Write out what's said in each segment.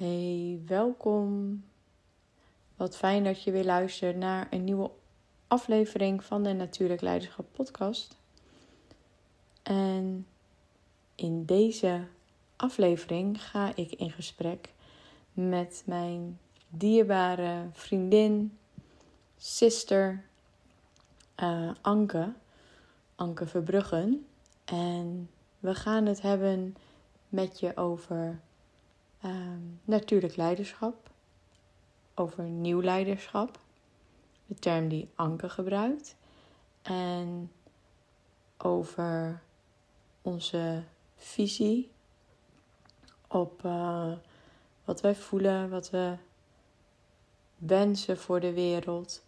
Hey, welkom. Wat fijn dat je weer luistert naar een nieuwe aflevering van de Natuurlijk Leiderschap Podcast. En in deze aflevering ga ik in gesprek met mijn dierbare vriendin, sister uh, Anke, Anke Verbruggen. En we gaan het hebben met je over uh, natuurlijk leiderschap, over nieuw leiderschap, de term die Anke gebruikt, en over onze visie op uh, wat wij voelen, wat we wensen voor de wereld,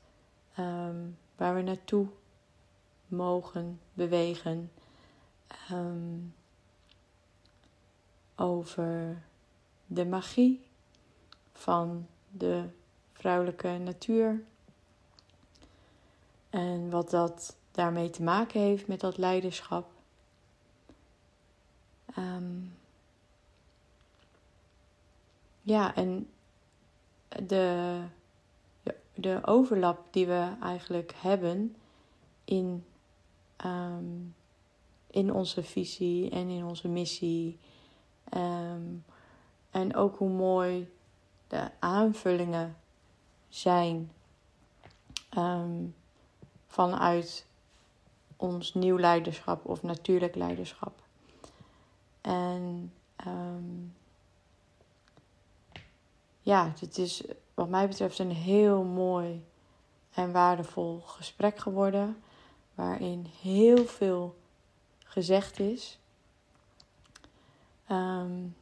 um, waar we naartoe mogen bewegen, um, over de magie van de vrouwelijke natuur. En wat dat daarmee te maken heeft met dat leiderschap. Um, ja, en de, de, overlap die we eigenlijk hebben in, um, in onze visie en in onze missie. Um, en ook hoe mooi de aanvullingen zijn um, vanuit ons nieuw leiderschap of natuurlijk leiderschap. En um, ja, het is wat mij betreft een heel mooi en waardevol gesprek geworden. Waarin heel veel gezegd is. Um,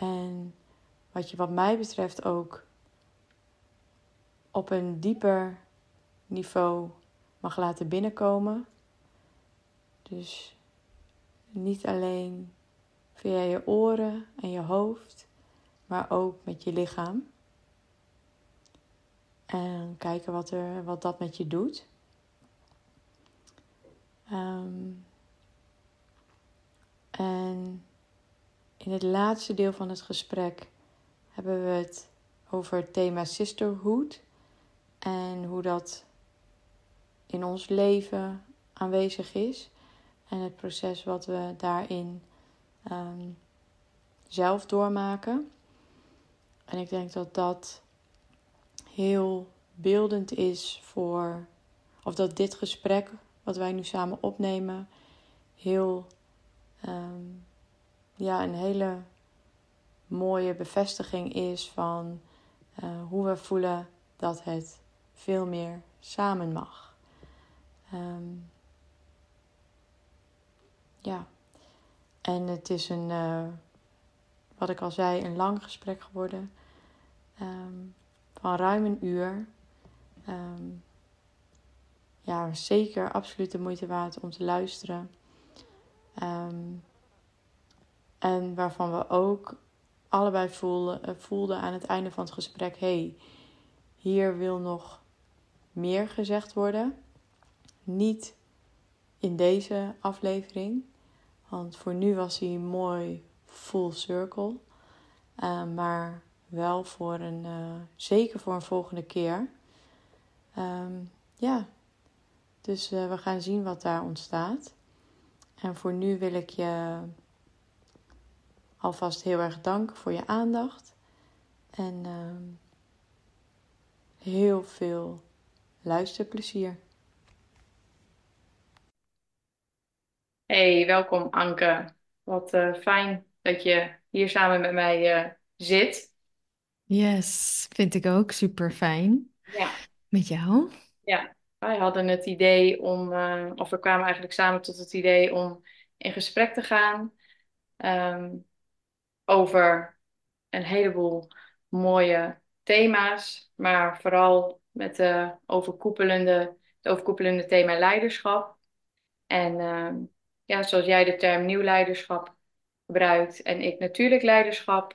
en wat je wat mij betreft ook op een dieper niveau mag laten binnenkomen. Dus niet alleen via je oren en je hoofd, maar ook met je lichaam. En kijken wat, er, wat dat met je doet. Um, en in het laatste deel van het gesprek hebben we het over het thema sisterhood en hoe dat in ons leven aanwezig is en het proces wat we daarin um, zelf doormaken. En ik denk dat dat heel beeldend is voor, of dat dit gesprek wat wij nu samen opnemen, heel um, ja, een hele mooie bevestiging is van uh, hoe we voelen dat het veel meer samen mag. Um, ja, en het is een, uh, wat ik al zei, een lang gesprek geworden. Um, van ruim een uur. Um, ja, zeker absoluut de moeite waard om te luisteren. En waarvan we ook allebei voelden, eh, voelden aan het einde van het gesprek: hey, hier wil nog meer gezegd worden. Niet in deze aflevering, want voor nu was hij mooi full circle. Uh, maar wel voor een, uh, zeker voor een volgende keer. Um, ja, dus we gaan zien wat daar ontstaat. En voor nu wil ik je alvast heel erg dank voor je aandacht. En uh, heel veel luisterplezier. Hey, welkom Anke. Wat uh, fijn dat je hier samen met mij uh, zit. Yes, vind ik ook super fijn. Ja. Met jou? Ja, wij hadden het idee om, uh, of we kwamen eigenlijk samen tot het idee om in gesprek te gaan. Um, over een heleboel mooie thema's, maar vooral met de overkoepelende, het overkoepelende thema leiderschap. En uh, ja, zoals jij de term nieuw leiderschap gebruikt en ik natuurlijk leiderschap.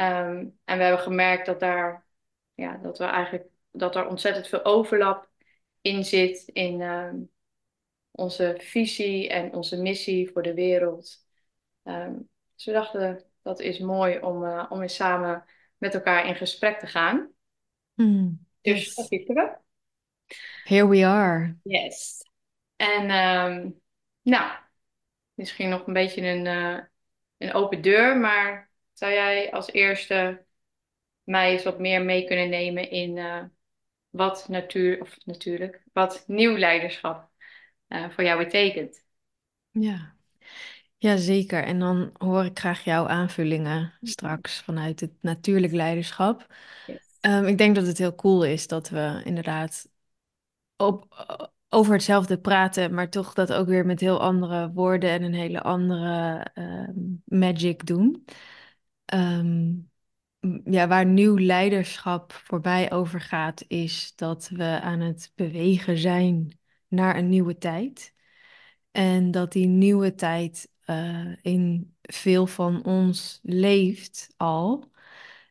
Um, en we hebben gemerkt dat daar, ja, dat we eigenlijk, dat er ontzettend veel overlap in zit in um, onze visie en onze missie voor de wereld. Dus we dachten, dat is mooi om, eh, om eens samen met elkaar in gesprek te gaan. Hmm, Dus dat yes. zitten we. Here we are. Yes. En ehm, nou, misschien nog een beetje een, eh, een open deur, maar zou jij als eerste mij eens wat meer mee kunnen nemen in eh, wat natuur, of natuurlijk, wat nieuw leiderschap voor jou betekent? Ja. Ja, zeker. En dan hoor ik graag jouw aanvullingen straks vanuit het natuurlijk leiderschap. Yes. Ehm, ik denk dat het heel cool is dat we inderdaad op, over hetzelfde praten, maar toch dat ook weer met heel andere woorden en een hele andere ehm, magic doen. Ehm, ja, waar nieuw leiderschap voor mij over gaat, is dat we aan het bewegen zijn naar een nieuwe tijd. En dat die nieuwe tijd eh, in veel van ons leeft al.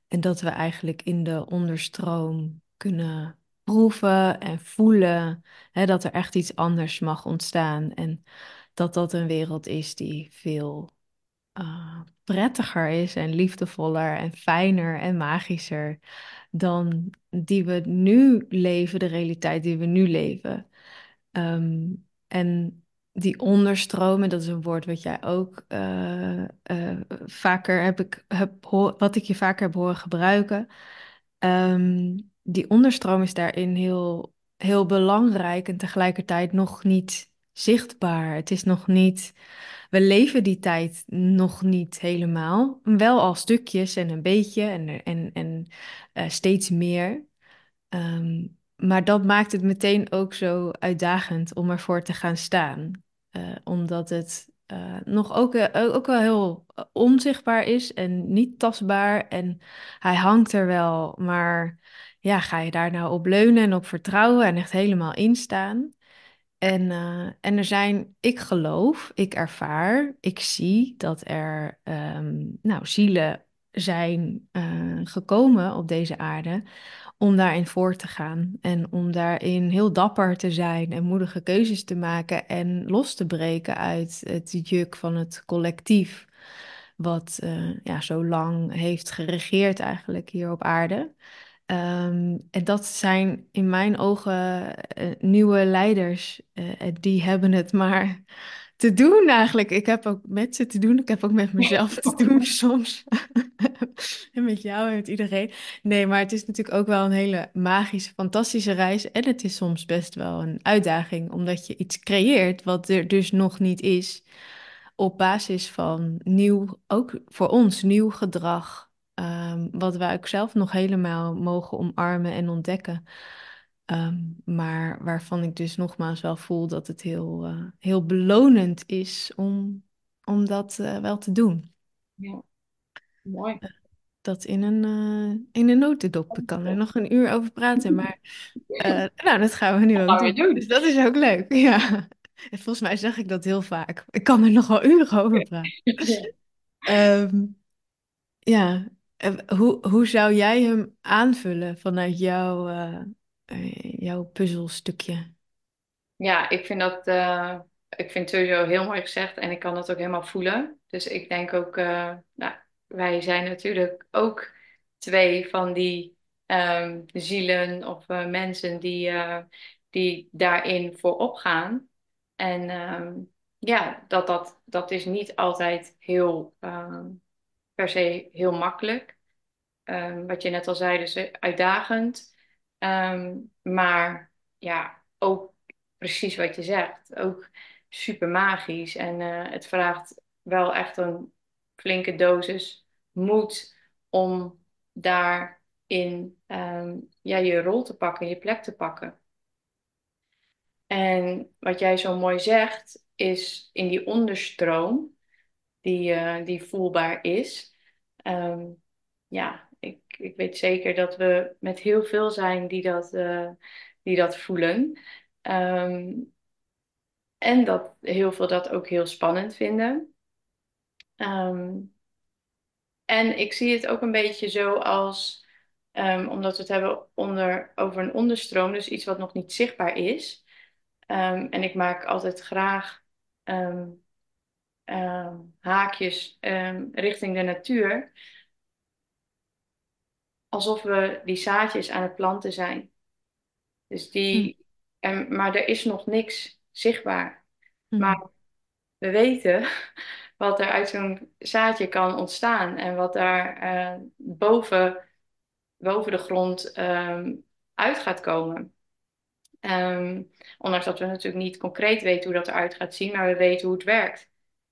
En dat we eigenlijk in de onderstroom kunnen proeven en voelen hè, dat er echt iets anders mag ontstaan. En dat dat een wereld is die veel eh, prettiger is en liefdevoller en fijner en magischer dan die we nu leven, de realiteit die we nu leven. Ehm, en die onderstromen, dat is een woord wat jij ook eh, eh, vaker heb ik, heb, wat ik je vaker heb horen gebruiken. Ehm, die onderstroom is daarin heel, heel belangrijk en tegelijkertijd nog niet zichtbaar. Het is nog niet, we leven die tijd nog niet helemaal. Wel al stukjes en een beetje en, en, en eh, steeds meer. Ehm, maar dat maakt het meteen ook zo uitdagend om ervoor te gaan staan. Eh, omdat het eh, nog ook, eh, ook wel heel onzichtbaar is en niet tastbaar. En hij hangt er wel, maar ja, ga je daar nou op leunen en op vertrouwen en echt helemaal instaan? En, en er zijn, ik geloof, ik ervaar, ik zie dat er ehm, nou, zielen zijn gekomen op deze aarde om daarin voor te gaan en om daarin heel dapper te zijn en moedige keuzes te maken en los te breken uit het juk van het collectief, wat eh, ja, zo lang heeft geregeerd eigenlijk hier op aarde. Ehm, en dat zijn in mijn ogen eh, nieuwe leiders. en die hebben het maar te doen eigenlijk. Ik heb ook met ze te doen. Ik heb ook met mezelf te doen soms. En met jou en met iedereen. Nee, maar het is natuurlijk ook wel een hele magische, fantastische reis. En het is soms best wel een uitdaging, omdat je iets creëert wat er dus nog niet is. Op basis van nieuw, ook voor ons, nieuw gedrag. ehm, wat wij ook zelf nog helemaal mogen omarmen en ontdekken. Ehm, maar waarvan ik dus nogmaals wel voel dat het heel, eh, heel belonend is om, om dat eh, wel te doen. Ja, mooi. Dat in een, eh, in een notendop. Ik kan er nog een uur over praten, maar eh, nou, dat gaan we nu Dat ook doen. doen. Dus dat is ook leuk, ja. En volgens mij zeg ik dat heel vaak. Ik kan er nog wel uren over praten. Ehm, ja, Eh, hoe, hoe zou jij hem aanvullen vanuit jouw, eh, jouw puzzelstukje? Ja, ik vind dat, eh, ik vind het sowieso heel mooi gezegd en ik kan dat ook helemaal voelen. Dus ik denk ook, eh, nou, wij zijn natuurlijk ook twee van die ehm, zielen of mensen die, die daarin voorop gaan. En ehm, ja, dat, dat, dat is niet altijd heel, ehm, per se heel makkelijk. Wat je net al zei, dus uitdagend. Ehm, maar ja, ook precies wat je zegt. Ook super magisch. En eh, het vraagt wel echt een flinke dosis moed om daarin ehm, ja, je rol te pakken, je plek te pakken. En wat jij zo mooi zegt, is in die onderstroom die, eh, die voelbaar is. Ehm, ja, ik, ik weet zeker dat we met heel veel zijn die dat, eh, die dat voelen. Ehm, en dat heel veel dat ook heel spannend vinden. Ehm, en ik zie het ook een beetje zo als, ehm, omdat we het hebben onder, over een onderstroom, dus iets wat nog niet zichtbaar is. En ik maak altijd graag haakjes richting de natuur. Alsof we die zaadjes aan het planten zijn. Dus Hm. die, en, maar er is nog niks zichtbaar. Hm. Maar we weten wat er uit zo'n zaadje kan ontstaan en wat daar eh, boven, boven de grond ehm, uit gaat komen. Ehm, ondanks dat we natuurlijk niet concreet weten hoe dat eruit gaat zien, maar we weten hoe het werkt.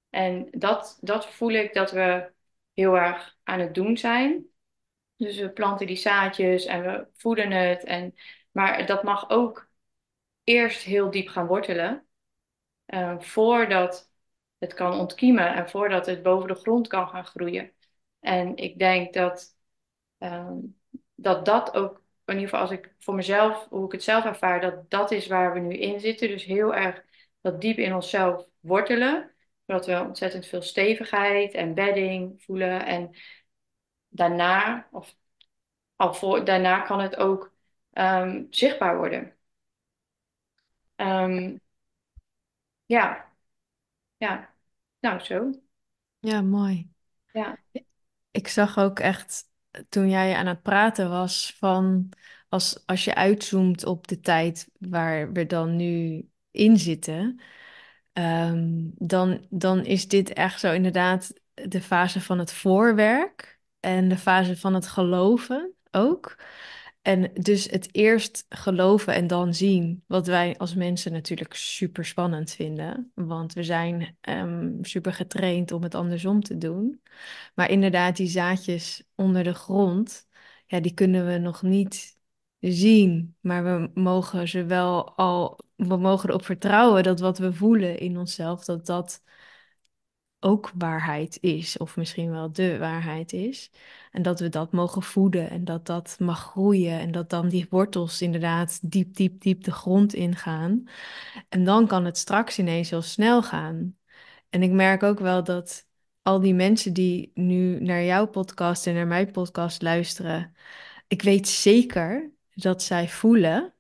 En dat, dat voel ik dat we heel erg aan het doen zijn. Dus we planten die zaadjes en we voeden het. En, maar dat mag ook eerst heel diep gaan wortelen. eh, voordat het kan ontkiemen en voordat het boven de grond kan gaan groeien. En ik denk dat ehm, dat, dat ook, in ieder geval als ik voor mezelf, hoe ik het zelf ervaar, dat dat is waar we nu in zitten. Dus heel erg dat diep in onszelf wortelen. Zodat we ontzettend veel stevigheid en bedding voelen. En daarna, of al voor, daarna kan het ook ehm, zichtbaar worden. Ehm, ja, ja, nou zo. Ja, mooi. Ja, Ik zag ook echt toen jij aan het praten was van als, als je uitzoomt op de tijd waar we dan nu in zitten, ehm, dan, dan is dit echt zo inderdaad de fase van het voorwerk en de fase van het geloven ook. En dus het eerst geloven en dan zien, wat wij als mensen natuurlijk super spannend vinden, want we zijn ehm, super getraind om het andersom te doen. Maar inderdaad, die zaadjes onder de grond, ja, die kunnen we nog niet zien. Maar we mogen ze wel al, we mogen erop vertrouwen dat wat we voelen in onszelf, dat dat ook waarheid is. Of misschien wel de waarheid is. En dat we dat mogen voeden en dat dat mag groeien. En dat dan die wortels inderdaad diep, diep, diep de grond ingaan. En dan kan het straks ineens heel snel gaan. En ik merk ook wel dat al die mensen die nu naar jouw podcast en naar mijn podcast luisteren, ik weet zeker dat zij voelen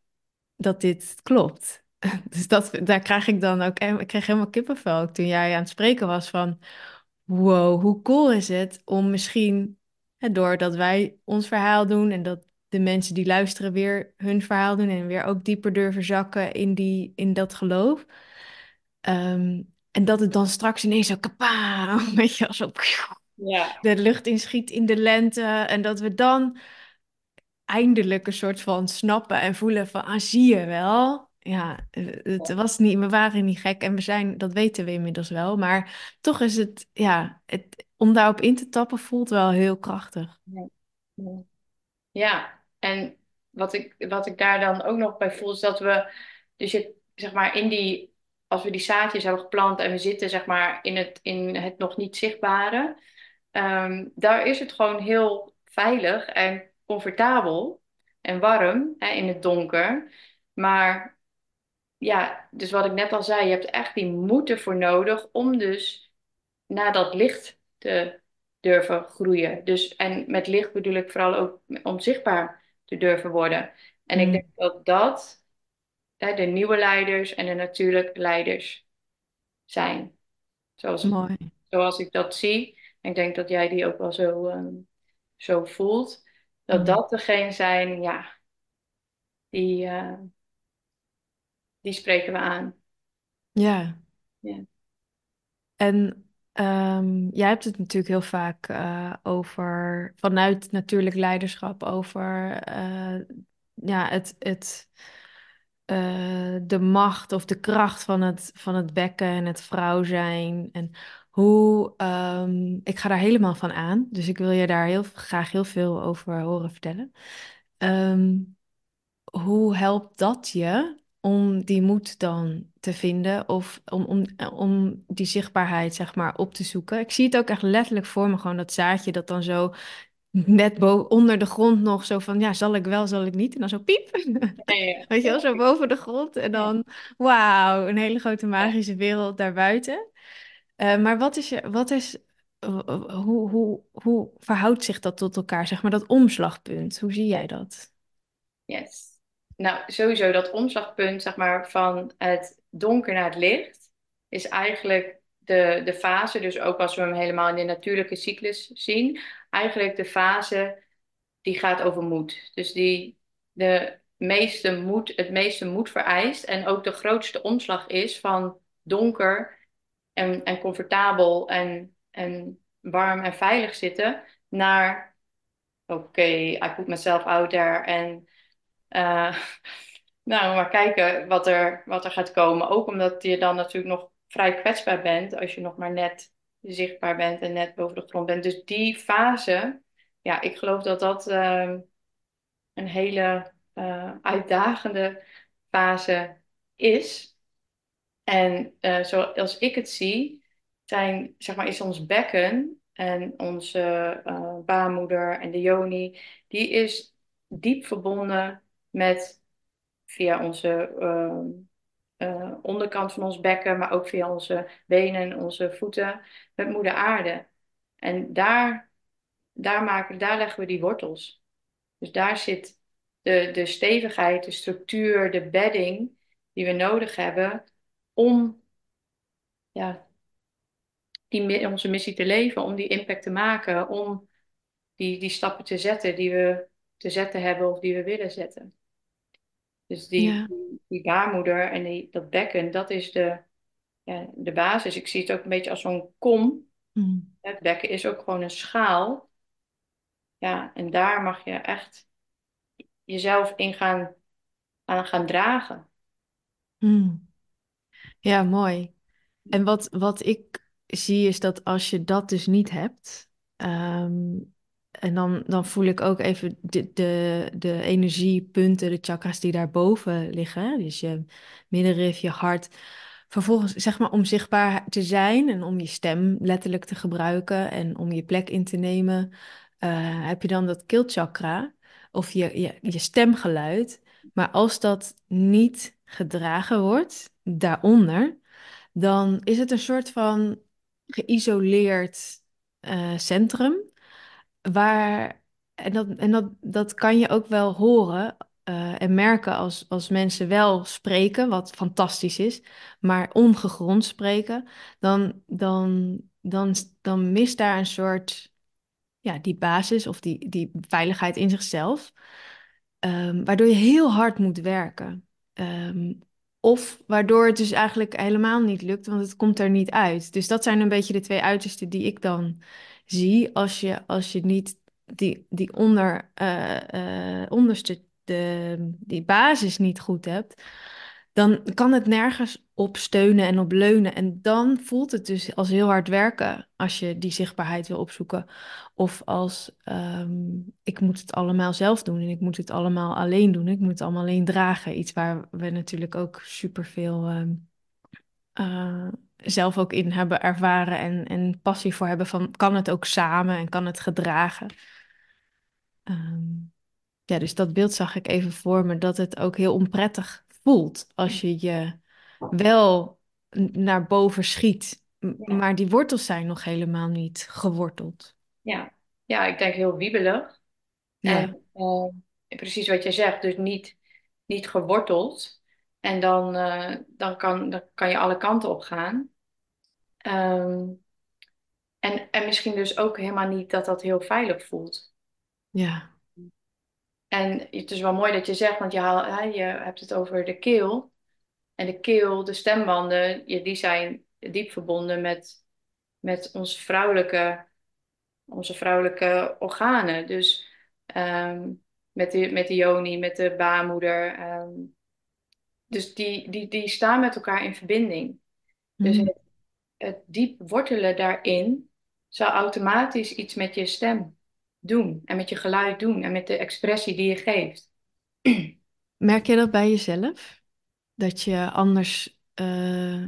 dat dit klopt. Dus dat, daar krijg ik dan ook, ik kreeg helemaal kippenvel ook toen jij aan het spreken was van, wow, hoe cool is het om misschien, hè, doordat wij ons verhaal doen en dat de mensen die luisteren weer hun verhaal doen en weer ook dieper durven zakken in, die, in dat geloof. Ehm, en dat het dan straks ineens zo kapa, weet je, zo ja, de lucht inschiet in de lente. En dat we dan eindelijk een soort van snappen en voelen van, ah, zie je wel. Ja, eh, het was niet, we waren niet gek en we zijn, dat weten we inmiddels wel. Maar toch is het, ja, het, om daarop in te tappen voelt wel heel krachtig. ja, en wat ik, wat ik daar dan ook nog bij voel, is dat we, dus je, zeg maar, in die, als we die zaadjes hebben geplant en we zitten, zeg maar, in het, in het nog niet zichtbare, ehm, daar is het gewoon heel veilig en comfortabel en warm, hè, in het donker. Maar ja, dus wat ik net al zei, je hebt echt die moed ervoor nodig om dus naar dat licht te durven groeien. Dus, en met licht bedoel ik vooral ook om zichtbaar te durven worden. En ik denk Mm, dat dat hè, de nieuwe leiders en de natuurlijk leiders zijn. Zoals, mooi. zoals ik dat zie. En ik denk dat jij die ook wel zo, ehm, zo voelt. Dat Mm. dat degene zijn, ja, die, eh, die spreken we aan. Ja, Ja. en ehm, jij hebt het natuurlijk heel vaak eh, over, vanuit natuurlijk leiderschap, over eh, ja, het, het, eh, de macht of de kracht van het, van het bekken en het vrouw zijn. En hoe, ehm, ik ga daar helemaal van aan, dus ik wil je daar heel graag heel veel over horen vertellen. Ehm, hoe helpt dat je om die moed dan te vinden of om, om, om die zichtbaarheid, zeg maar, op te zoeken? Ik zie het ook echt letterlijk voor me, gewoon dat zaadje dat dan zo net onder de grond nog zo van, ja, zal ik wel, zal ik niet? En dan zo piep, Ja, ja, weet je wel, zo boven de grond. En dan, wauw, een hele grote magische wereld daarbuiten. Eh, maar wat is je, wat is, hoe, hoe, hoe verhoudt zich dat tot elkaar, zeg maar, dat omslagpunt? Hoe zie jij dat? Yes. Nou, sowieso dat omslagpunt, zeg maar, van het donker naar het licht, is eigenlijk de, de fase, dus ook als we hem helemaal in de natuurlijke cyclus zien, eigenlijk de fase die gaat over moed. Dus die de meeste moed, het meeste moed vereist en ook de grootste omslag is van donker en, en comfortabel en, en warm en veilig zitten naar oké, okay, I put myself out there en uh, nou, maar kijken wat er, wat er gaat komen. Ook omdat je dan natuurlijk nog vrij kwetsbaar bent als je nog maar net zichtbaar bent en net boven de grond bent. Dus die fase, ja, ik geloof dat dat uh, een hele uh, uitdagende fase is. En uh, zoals ik het zie, zijn, zeg maar, is ons bekken en onze baarmoeder en de yoni, die is diep verbonden met via onze uh, onderkant van ons bekken, maar ook via onze benen en onze voeten met moeder aarde. En daar, daar, maken, daar leggen we die wortels. Dus daar zit de, de stevigheid, de structuur, de bedding die we nodig hebben om ja, die, onze missie te leven, om die impact te maken, om die, die stappen te zetten die we te zetten hebben of die we willen zetten. Dus die, die, baarmoeder en die, dat bekken, dat is de, ja, de basis. Ik zie het ook een beetje als zo'n kom. Mm. Het bekken is ook gewoon een schaal. Ja, en daar mag je echt jezelf in gaan, aan gaan dragen. Mm. Ja, mooi. En wat, wat ik zie is dat als je dat dus niet hebt, ehm, en dan, dan voel ik ook even de, de, de energiepunten, de chakras die daarboven liggen. Dus je middenrif, je hart. Vervolgens, zeg maar, om zichtbaar te zijn en om je stem letterlijk te gebruiken en om je plek in te nemen, uh, heb je dan dat keelchakra of je, je, je stemgeluid. Maar als dat niet gedragen wordt daaronder, dan is het een soort van geïsoleerd uh, centrum waar, en dat, en dat, dat kan je ook wel horen uh, en merken als, als mensen wel spreken, wat fantastisch is, maar ongegrond spreken, dan, dan, dan, dan mist daar een soort, ja, die basis of die, die veiligheid in zichzelf, um, waardoor je heel hard moet werken. Um, of waardoor het dus eigenlijk helemaal niet lukt, want het komt er niet uit. Dus dat zijn een beetje de twee uitersten die ik dan zie als je, als je niet die, die onder, uh, uh, onderste, de, die basis niet goed hebt, dan kan het nergens op steunen en op leunen. En dan voelt het dus als heel hard werken als je die zichtbaarheid wil opzoeken. Of als um, ik moet het allemaal zelf doen en ik moet het allemaal alleen doen. Ik moet het allemaal alleen dragen. Iets waar we natuurlijk ook superveel um, zelf ook in hebben ervaren en, en passie voor hebben van kan het ook samen en kan het gedragen. Um, ja, dus dat beeld zag ik even voor me, dat het ook heel onprettig voelt als je je wel naar boven schiet, maar die wortels zijn nog helemaal niet geworteld. Ja, ja ik denk heel wiebelig. Ja. En uh, precies wat je zegt, dus niet, niet geworteld. En dan, uh, dan, kan, dan kan je alle kanten op gaan. Um, en, en misschien dus ook helemaal niet dat dat heel veilig voelt. Ja. En het is wel mooi dat je zegt, want je, haal, je hebt het over de keel. En de keel, de stembanden, die zijn diep verbonden met, met onze, vrouwelijke, onze vrouwelijke organen. Dus um, met, de, met de yoni, met de baarmoeder. Um, dus die, die, die staan met elkaar in verbinding. Dus mhm. het, het diep wortelen daarin zou automatisch iets met je stem doen en met je geluid doen en met de expressie die je geeft. Merk je dat bij jezelf? Dat je anders uh,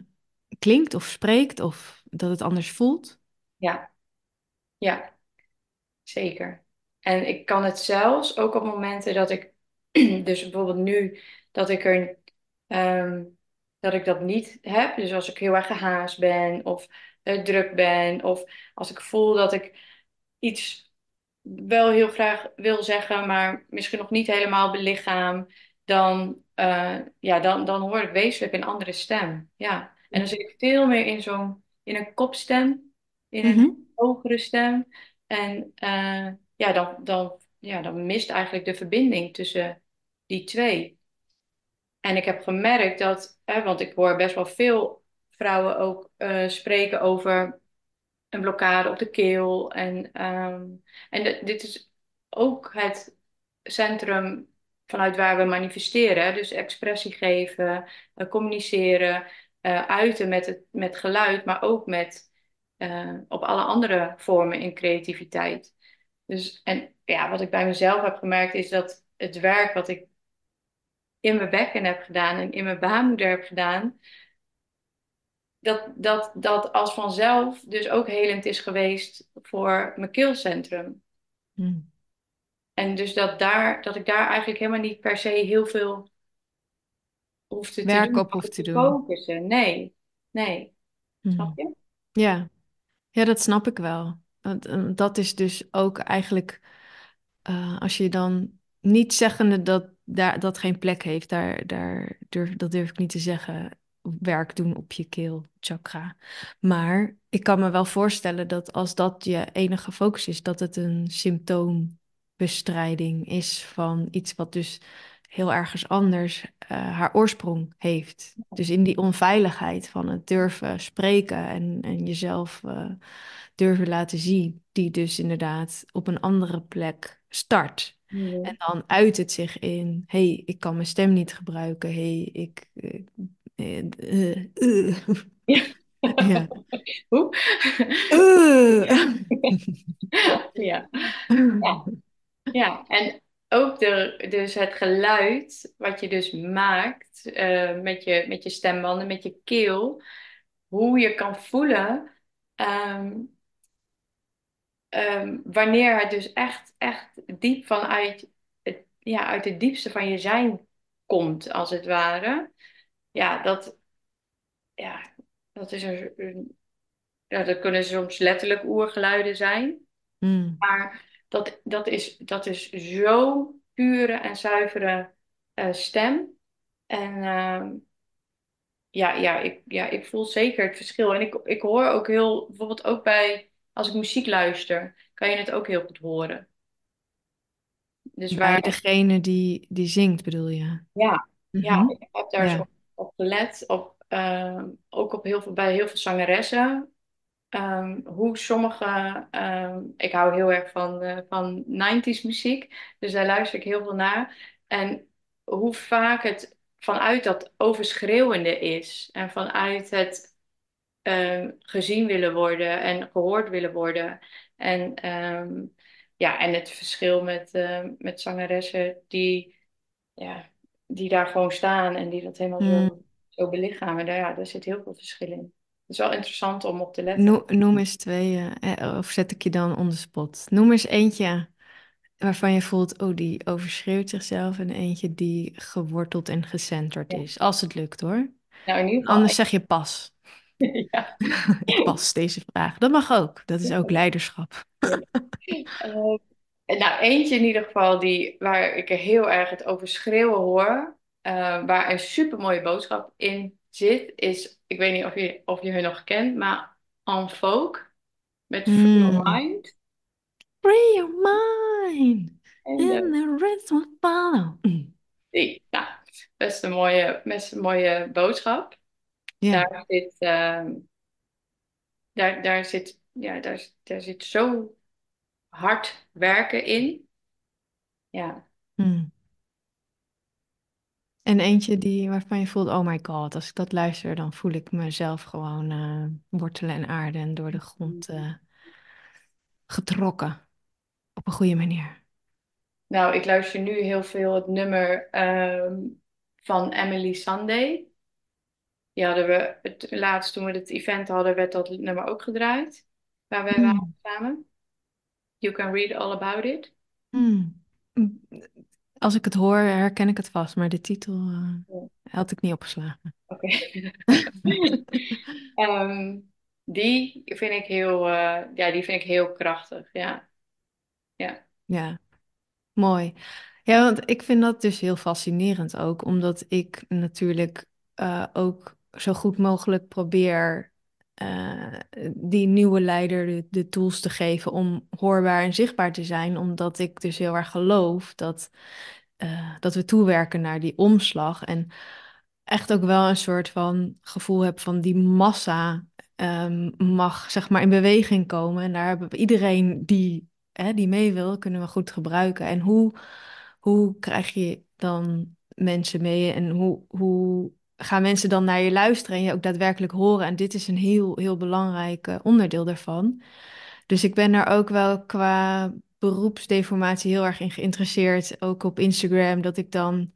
klinkt of spreekt of dat het anders voelt? Ja, ja, zeker. En ik kan het zelfs ook op momenten dat ik, dus bijvoorbeeld nu, dat ik er, um, dat ik dat niet heb. Dus als ik heel erg gehaast ben of uh, druk ben of als ik voel dat ik iets wel heel graag wil zeggen, maar misschien nog niet helemaal belichaam, dan, uh, ja, dan, dan hoor ik wezenlijk een andere stem. Ja. En dan zit ik veel meer in zo'n in een kopstem, in een Mhm. hogere stem. En eh, ja, dan, dan, ja, dan mist eigenlijk de verbinding tussen die twee. En ik heb gemerkt dat, hè, want ik hoor best wel veel vrouwen ook eh, spreken over een blokkade op de keel. En, ehm, en dit is ook het centrum vanuit waar we manifesteren. Dus expressie geven, eh, communiceren, eh, uiten met, het, met geluid, maar ook met, op alle andere vormen in creativiteit. Dus, en ja, wat ik bij mezelf heb gemerkt is dat het werk wat ik in mijn bekken heb gedaan en in mijn baarmoeder heb gedaan, dat, dat, dat als vanzelf dus ook helend is geweest voor mijn keelcentrum. Mm. En dus dat, daar, dat ik daar eigenlijk helemaal niet per se heel veel hoefde te Werk doen, op of hoeft te te doen. focussen. Nee, nee. Snap Mm. je? Ja. Ja, dat snap ik wel. Want, eh, Dat is dus ook eigenlijk, eh, als je dan niet zeggende dat daar, dat geen plek heeft, daar, daar durf, dat durf ik niet te zeggen, werk doen op je keelchakra. Maar ik kan me wel voorstellen dat als dat je enige focus is, dat het een symptoombestrijding is van iets wat dus heel ergens anders eh, haar oorsprong heeft. Dus in die onveiligheid van het durven spreken en, en jezelf eh, durven laten zien, die dus inderdaad op een andere plek start. En dan uit het zich in, hey, ik kan mijn stem niet gebruiken, hey, ik... eh. Ja. Hoe? Ja. Ja. Ja, en ook de, dus het geluid wat je dus maakt eh, met je, met je stembanden, met je keel, hoe je kan voelen ehm, ehm, wanneer het dus echt, echt diep vanuit het, ja, uit het diepste van je zijn komt, als het ware. Ja, dat, ja, dat is een, een- ja, dat kunnen soms letterlijk oergeluiden zijn. Mm, Maar dat, dat is, dat is zo pure en zuivere eh, stem. En ehm, ja, ja, ik, ja, ik voel zeker het verschil. En ik, ik hoor ook heel, bijvoorbeeld ook bij, als ik muziek luister, kan je het ook heel goed horen. Dus Bij waar, degene die, die zingt, bedoel je? ja, ja, Mhm. ik heb daar zo op gelet, op, ehm, ook op heel veel, bij heel veel zangeressen. Ehm, hoe sommige, ehm, ik hou heel erg van, eh, van 90s muziek, dus daar luister ik heel veel naar. En hoe vaak het vanuit dat overschreeuwende is en vanuit het ehm, gezien willen worden en gehoord willen worden. En, ehm, ja, en het verschil met, ehm, met zangeressen die, ja, die daar gewoon staan en die dat helemaal Mm. zo, zo belichamen. Daar, ja, daar zit heel veel verschil in. Het is wel interessant om op te letten. No- noem eens twee, eh, eh, of zet ik je dan on the spot? Noem eens eentje waarvan je voelt, oh, die overschreeuwt zichzelf. En eentje die geworteld en gecenterd Ja. is. Als het lukt hoor. Nou, in ieder geval. Anders zeg je pas. Ja. Ik pas deze vraag. Dat mag ook. Dat is ook leiderschap. Eh, nou, eentje in ieder geval die, waar ik er heel erg het over schreeuwen hoor, eh, waar een supermooie boodschap in zit, is, ik weet niet of je, of je hun nog kent, maar En Folk met Free Your Mm. Mind. Free your mind. En eh, the rest will follow. Die, nou, best een mooie, best een mooie boodschap. Ja. Daar zit, ehm, daar, daar zit, ja, daar, daar zit zo hard werken in. Ja. Mm. En eentje die, waarvan je voelt, oh my god, als ik dat luister, dan voel ik mezelf gewoon eh, wortelen en aarde en door de grond eh, getrokken. Op een goede manier. Nou, ik luister nu heel veel het nummer ehm, van Emily Sunday. Die hadden we, het laatst toen we het event hadden, werd dat nummer ook gedraaid. Waar wij waren Mm. samen. You can read all about it. Mm. Mm. Als ik het hoor, herken ik het vast, maar de titel eh, Ja. had ik niet opgeslagen. Oké. Ehm, die vind ik heel, eh, ja, die vind ik heel krachtig. Ja, ja. Ja, mooi. Ja, want ik vind dat dus heel fascinerend ook, omdat ik natuurlijk eh, ook zo goed mogelijk probeer eh, die nieuwe leider de, de tools te geven om hoorbaar en zichtbaar te zijn. Omdat ik dus heel erg geloof dat, eh, dat we toewerken naar die omslag. En echt ook wel een soort van gevoel heb van die massa ehm, mag zeg maar in beweging komen. En daar hebben we iedereen die, hè, die mee wil, kunnen we goed gebruiken. En hoe, hoe krijg je dan mensen mee en hoe, hoe gaan mensen dan naar je luisteren en je ook daadwerkelijk horen? En dit is een heel, heel belangrijk eh, onderdeel daarvan. Dus ik ben daar ook wel qua beroepsdeformatie heel erg in geïnteresseerd. Ook op Instagram, dat ik dan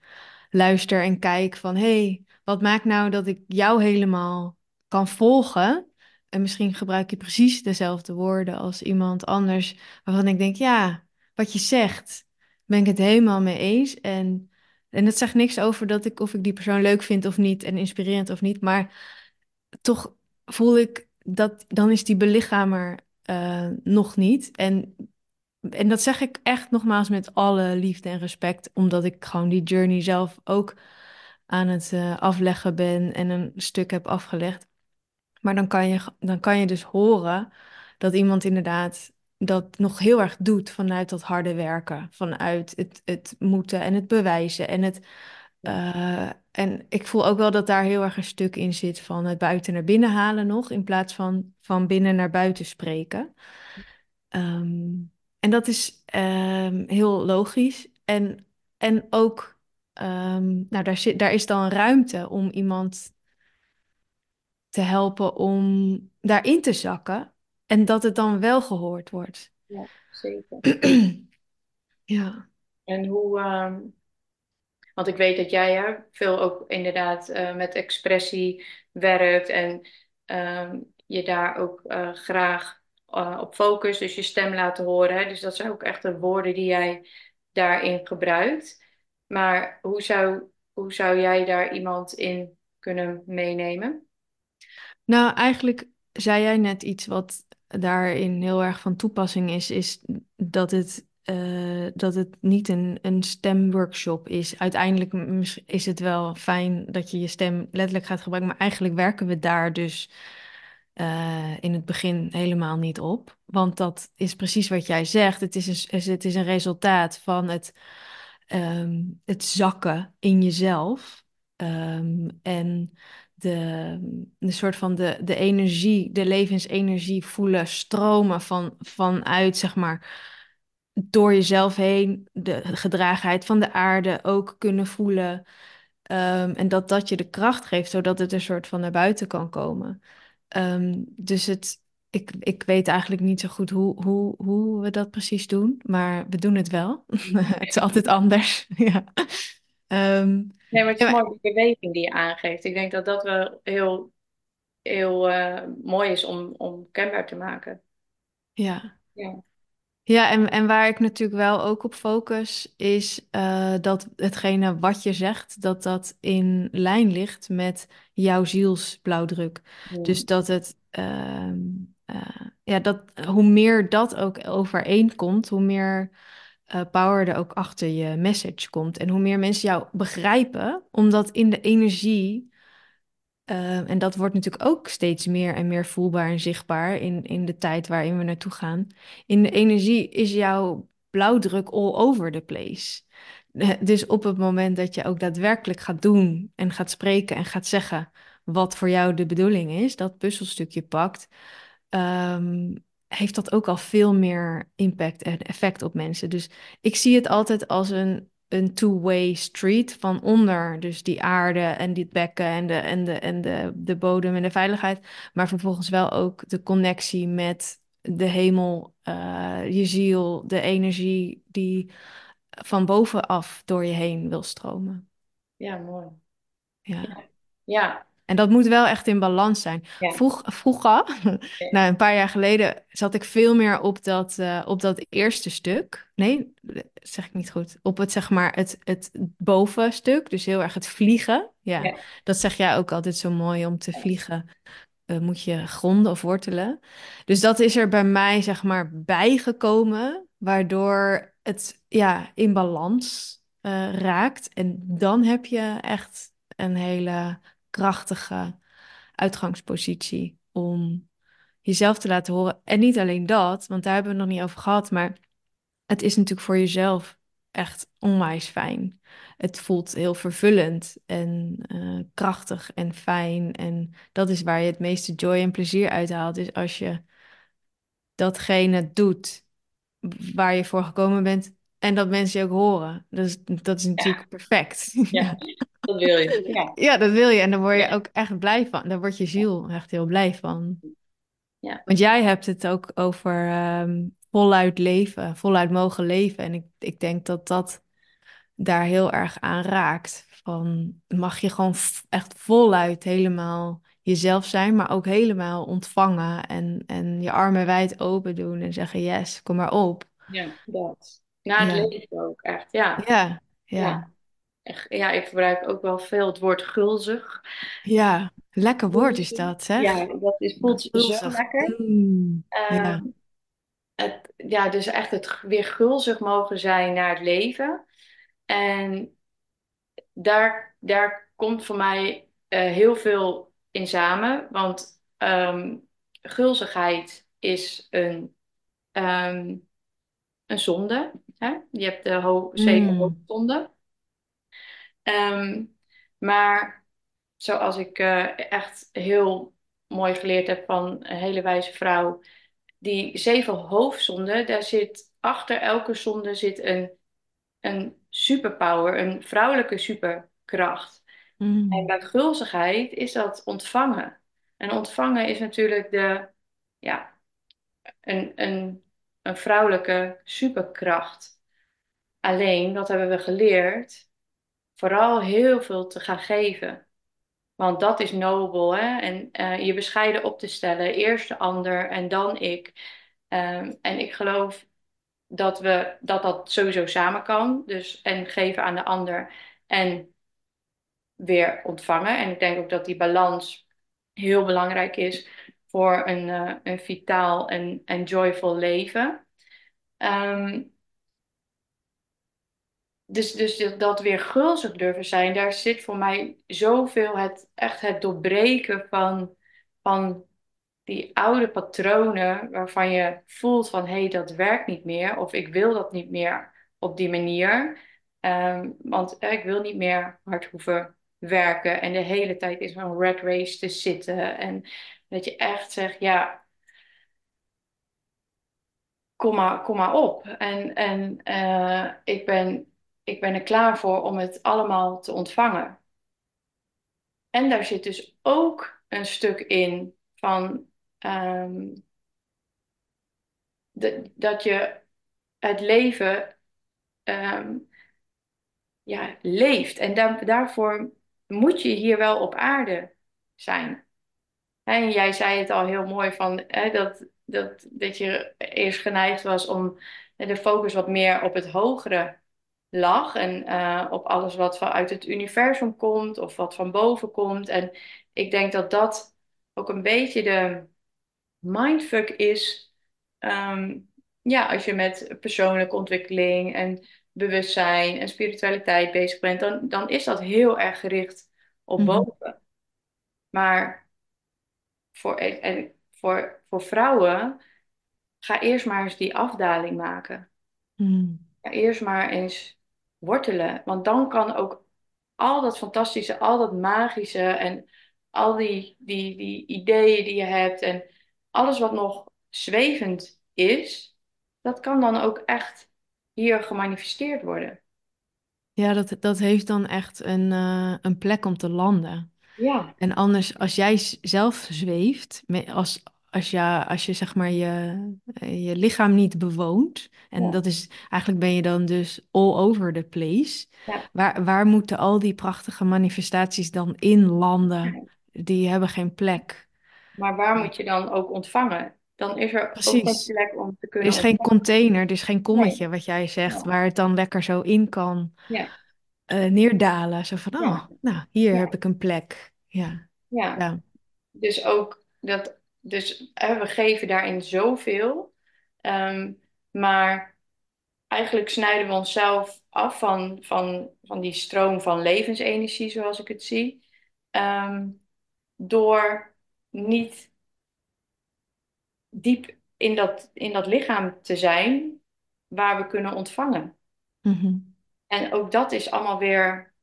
luister en kijk van... hey, wat maakt nou dat ik jou helemaal kan volgen? En misschien gebruik je precies dezelfde woorden als iemand anders... waarvan ik denk, ja, wat je zegt, ben ik het helemaal mee eens. En, en dat zegt niks over dat ik, of ik die persoon leuk vind of niet... en inspirerend of niet, maar toch voel ik dat... dan is die belichamer uh, nog niet. En en dat zeg ik echt nogmaals met alle liefde en respect, omdat ik gewoon die journey zelf ook aan het uh, afleggen ben en een stuk heb afgelegd. Maar dan kan, je, dan kan je dus horen dat iemand inderdaad dat nog heel erg doet vanuit dat harde werken, vanuit het, het moeten en het bewijzen. En, het, uh, en ik voel ook wel dat daar heel erg een stuk in zit van het buiten naar binnen halen nog, in plaats van van binnen naar buiten spreken. Um, en dat is um, heel logisch. En, en ook, um, nou, daar, zit, daar is dan ruimte om iemand te helpen om daarin te zakken. En dat het dan wel gehoord wordt. Ja, zeker. ja. En hoe, um, want ik weet dat jij hè, veel ook inderdaad uh, met expressie werkt en je daar ook uh, graag uh, op focus, dus je stem laten horen. Hè? Dus dat zijn ook echt de woorden die jij daarin gebruikt. Maar hoe zou, hoe zou jij daar iemand in kunnen meenemen? Nou, eigenlijk zei jij net iets wat daarin heel erg van toepassing is, is dat het, uh, dat het niet een, een stemworkshop is. Uiteindelijk is het wel fijn dat je je stem letterlijk gaat gebruiken, maar eigenlijk werken we daar dus uh, in het begin helemaal niet op. Want dat is precies wat jij zegt. Het is een, het is een resultaat van het, um, het zakken in jezelf. Um, en de, de soort van de, de energie, de levensenergie voelen stromen van, vanuit, zeg maar, door jezelf heen. De gedragenheid van de aarde ook kunnen voelen. Um, en dat dat je de kracht geeft, zodat het een soort van naar buiten kan komen. Um, dus het, ik, ik weet eigenlijk niet zo goed hoe, hoe, hoe we dat precies doen, maar we doen het wel. het is altijd anders. ja. Um, nee, maar het is ja, mooi de beweging die je aangeeft. Ik denk dat dat wel heel, heel uh, mooi is om, om kenbaar te maken. Ja. Ja. Ja, en, en waar ik natuurlijk wel ook op focus, is uh, dat hetgene wat je zegt, dat dat in lijn ligt met jouw zielsblauwdruk. Dus dat het, uh, uh, ja, dat, hoe meer dat ook overeenkomt, hoe meer uh, power er ook achter je message komt. En hoe meer mensen jou begrijpen, omdat in de energie Uh, en dat wordt natuurlijk ook steeds meer en meer voelbaar en zichtbaar in, in de tijd waarin we naartoe gaan. In de energie is jouw blauwdruk all over the place. Dus op het moment dat je ook daadwerkelijk gaat doen en gaat spreken en gaat zeggen wat voor jou de bedoeling is, dat puzzelstukje pakt, um, heeft dat ook al veel meer impact en effect op mensen. Dus ik zie het altijd als een een two-way street van onder, dus die aarde en dit bekken en de, en de, en de, de bodem en de veiligheid, maar vervolgens wel ook de connectie met de hemel, uh, je ziel, de energie die van bovenaf door je heen wil stromen. Ja, mooi. Ja. ja. ja. En dat moet wel echt in balans zijn. Ja. Vroeg, vroeger, nou, een paar jaar geleden, zat ik veel meer op dat, uh, op dat eerste stuk. Nee, dat zeg ik niet goed. Op het, zeg maar, het, het bovenstuk. Dus heel erg het vliegen. Ja, Ja. dat zeg jij ook altijd zo mooi. Om te vliegen uh, moet je gronden of wortelen. Dus dat is er bij mij, zeg maar, bijgekomen. Waardoor het ja, in balans uh, raakt. En dan heb je echt een hele krachtige uitgangspositie om jezelf te laten horen. En niet alleen dat, want daar hebben we het nog niet over gehad, maar het is natuurlijk voor jezelf echt onwijs fijn. Het voelt heel vervullend en eh, krachtig en fijn. En dat is waar je het meeste joy en plezier uithaalt. Is als je datgene doet waar je voor gekomen bent en dat mensen je ook horen. Dus dat is natuurlijk Ja, perfect. ja, dat wil je. Ja, Ja, dat wil je. En daar word je ja, ook echt blij van. Daar wordt je ziel echt heel blij van. ja, Want jij hebt het ook over ehm, voluit leven, voluit mogen leven. En ik, ik denk dat dat daar heel erg aan raakt. Van mag je gewoon echt voluit helemaal jezelf zijn, maar ook helemaal ontvangen en, en je armen wijd open doen en zeggen yes, kom maar op. ja, dat. Na het Ja, leven ook, echt. Ja, ja, ja, ja. Echt, ja, ik gebruik ook wel veel het woord gulzig. ja. Lekker woord is dat, Ja, zeg. dat is, voelt zo lekker. Mm, Ehm, ja. het, ja, dus echt het weer gulzig mogen zijn naar het leven. En daar, daar komt voor mij eh, heel veel in samen. Want ehm, gulzigheid is een, ehm, een zonde. Hè? Je hebt de ho zeven Mm, hoofdzonden. Ehm, maar zoals ik eh, echt heel mooi geleerd heb van een hele wijze vrouw, die zeven hoofdzonden, daar zit achter elke zonde zit een, een superpower, een vrouwelijke superkracht. En mm, bij gulzigheid is dat ontvangen. En ontvangen is natuurlijk de, ja, een, een, een vrouwelijke superkracht. Alleen, wat hebben we geleerd? Vooral heel veel te gaan geven. Want dat is nobel, hè? En eh, je bescheiden op te stellen. Eerst de ander en dan ik. Ehm, en ik geloof dat we, dat dat sowieso samen kan. Dus en geven aan de ander en weer ontvangen. En ik denk ook dat die balans heel belangrijk is voor een, eh, een vitaal en, en joyful leven. Ehm, dus, dus dat weer gulzig durven zijn, daar zit voor mij zoveel het, echt het doorbreken van, van die oude patronen waarvan je voelt van hé, hey, dat werkt niet meer of ik wil dat niet meer op die manier. Ehm, want ik wil niet meer hard hoeven werken en de hele tijd in zo'n rat race te zitten. En dat je echt zegt, ja, kom maar, kom maar op. En, en eh, ik ben, ik ben er klaar voor om het allemaal te ontvangen. En daar zit dus ook een stuk in van ehm, dat je het leven ehm, ja, leeft. En daar, daarvoor moet je hier wel op aarde zijn. En jij zei het al heel mooi van hè, dat, dat, dat je eerst geneigd was om de focus wat meer op het hogere lag. En eh, op alles wat vanuit het universum komt of wat van boven komt. En ik denk dat dat ook een beetje de mindfuck is. ehm, ja, als je met persoonlijke ontwikkeling en bewustzijn en spiritualiteit bezig bent, dan, dan is dat heel erg gericht op mhm, boven. Maar voor, en voor, voor vrouwen, ga eerst maar eens die afdaling maken. mm. Ga eerst maar eens wortelen. Want dan kan ook al dat fantastische, al dat magische en al die, die, die ideeën die je hebt en alles wat nog zwevend is, dat kan dan ook echt hier gemanifesteerd worden. Ja, dat, dat heeft dan echt een, eh, een plek om te landen. Ja, En anders, als jij zelf zweeft, als, als, je, als je zeg maar je, eh, je lichaam niet bewoont, en ja, dat is eigenlijk ben je dan dus all over the place, ja. waar, waar moeten al die prachtige manifestaties dan in landen? Die hebben geen plek. Maar waar moet je dan ook ontvangen? Dan is er ook geen Precies. plek om te Er kunnen is geen container, er is geen Nee. kommetje, wat jij zegt, Ja, waar het dan lekker zo in kan ja, eh, neerdalen. Zo van, oh, nou, hier heb ik een plek. Ja. ja. Dus ook dat, dus we geven daarin zoveel. Ehm, maar eigenlijk snijden we onszelf af van, van, van die stroom van levensenergie, zoals ik het zie. Ehm, door niet diep in dat, in dat lichaam te zijn waar we kunnen ontvangen. Mhm. En ook dat is allemaal weer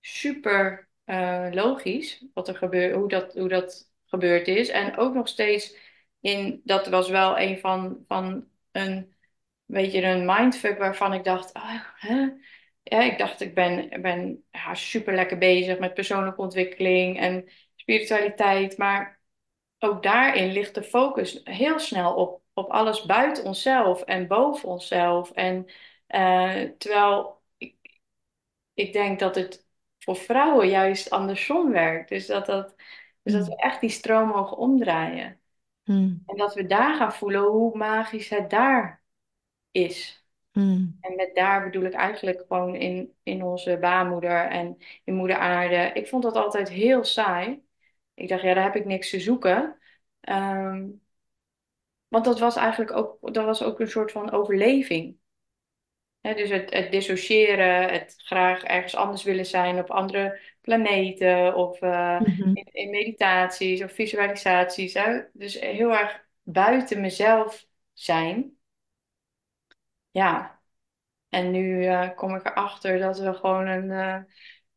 super eh, logisch, wat er gebeurt, hoe dat, hoe dat gebeurd is. En ook nog steeds in, dat was wel een van, van een beetje een mindfuck waarvan ik dacht, ah, hè? Ja, ik dacht, ik ben, ben ja, super lekker bezig met persoonlijke ontwikkeling en spiritualiteit. Maar ook daarin ligt de focus heel snel op, op alles buiten onszelf en boven onszelf. En eh, terwijl ik, ik denk dat het voor vrouwen juist andersom werkt. Dus dat, dat, dus dat we echt die stroom mogen omdraaien. Mm. En dat we daar gaan voelen hoe magisch het daar is. Mm. En met daar bedoel ik eigenlijk gewoon in, in onze baarmoeder en in moeder aarde. Ik vond dat altijd heel saai. Ik dacht, ja, daar heb ik niks te zoeken. Ehm, want dat was eigenlijk ook, dat was ook een soort van overleving. Dus het, het dissociëren, het graag ergens anders willen zijn op andere planeten of eh, Mhm. in, in meditaties of visualisaties. Hè? Dus heel erg buiten mezelf zijn. Ja, en nu eh, kom ik erachter dat we gewoon een eh,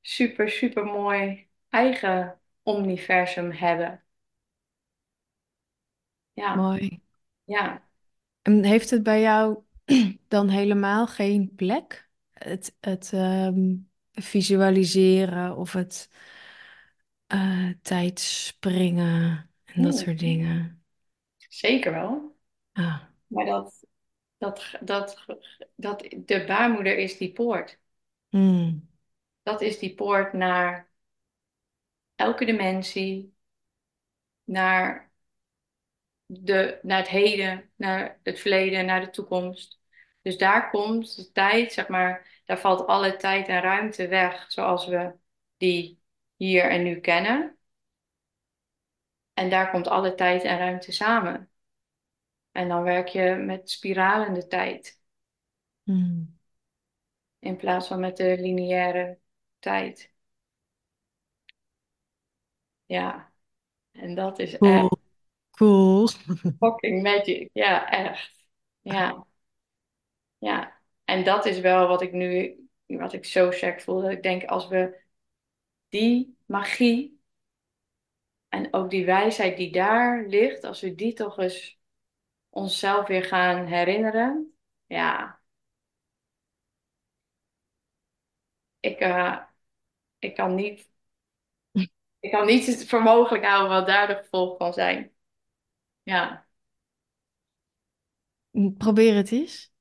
super, super mooi eigen universum hebben. Ja, Mooi. ja. En heeft het bij jou dan helemaal geen plek? Het, het ehm, visualiseren of het eh tijdspringen en dat Hmm, soort dingen. zeker wel. Ah. Maar dat, dat, dat, dat de baarmoeder is die poort. Mm. Dat is die poort naar elke dimensie, naar, de, naar het heden, naar het verleden, naar de toekomst. Dus daar komt de tijd, zeg maar, daar valt alle tijd en ruimte weg zoals we die hier en nu kennen. En daar komt alle tijd en ruimte samen. En dan werk je met spiralende tijd Mm. in plaats van met de lineaire tijd. Ja, en dat is echt cool. fucking magic. Ja, echt. Ja, ja. En dat is wel wat ik nu, wat ik zo sterk voel. Dat ik denk, als we die magie en ook die wijsheid die daar ligt, als we die toch eens onszelf weer gaan herinneren. Ja, ik, eh, ik kan niet, ik kan niet voor mogelijk houden wat daar de gevolgen van zijn. Ja. Probeer het eens.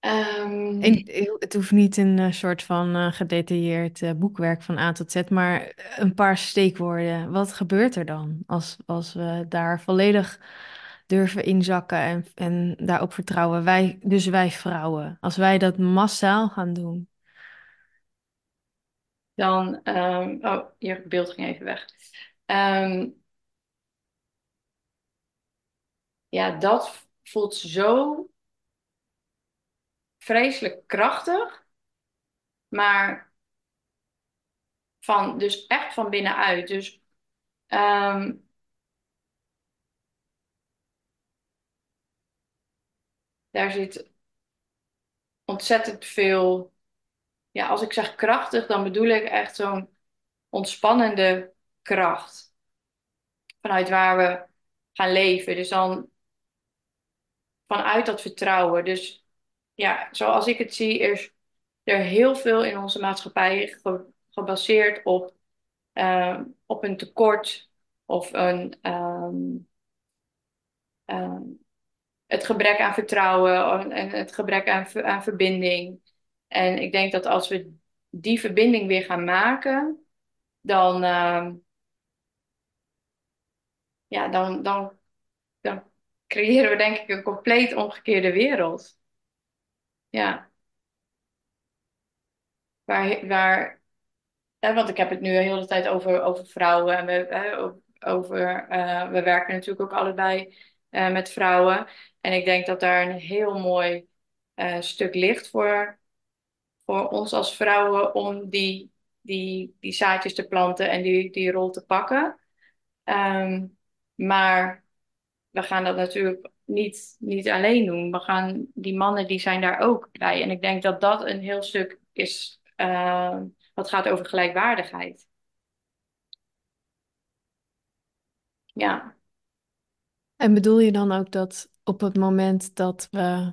Ehm, En het hoeft niet een eh, soort van eh, gedetailleerd eh, boekwerk van A tot Z, maar een paar steekwoorden. Wat gebeurt er dan als, als we daar volledig durven inzakken en, en daarop vertrouwen? Wij, dus wij vrouwen, als wij dat massaal gaan doen. dan, ehm, oh, je beeld ging even weg. Ehm, ja, dat voelt zo vreselijk krachtig, maar van, dus echt van binnenuit. Dus ehm, daar zit ontzettend veel. Ja, als ik zeg krachtig, dan bedoel ik echt zo'n ontspannende kracht. Vanuit waar we gaan leven. Dus dan vanuit dat vertrouwen. Dus ja, zoals ik het zie, is er heel veel in onze maatschappij ge- gebaseerd op, ehm, op een tekort of een, ehm, ehm, het gebrek aan vertrouwen en het gebrek aan, ver- aan verbinding. En ik denk dat als we die verbinding weer gaan maken, dan, ja, dan, dan, dan creëren we denk ik een compleet omgekeerde wereld. Ja, waar, waar hè, want ik heb het nu de hele tijd over, over vrouwen en we, hè, over, eh, we werken natuurlijk ook allebei eh, met vrouwen. En ik denk dat daar een heel mooi eh, stuk ligt voor voor ons als vrouwen om die, die, die zaadjes te planten en die, die rol te pakken. Ehm, maar we gaan dat natuurlijk niet, niet alleen doen. We gaan, die mannen die zijn daar ook bij. En ik denk dat dat een heel stuk is uh, wat gaat over gelijkwaardigheid. Ja. En bedoel je dan ook dat op het moment dat we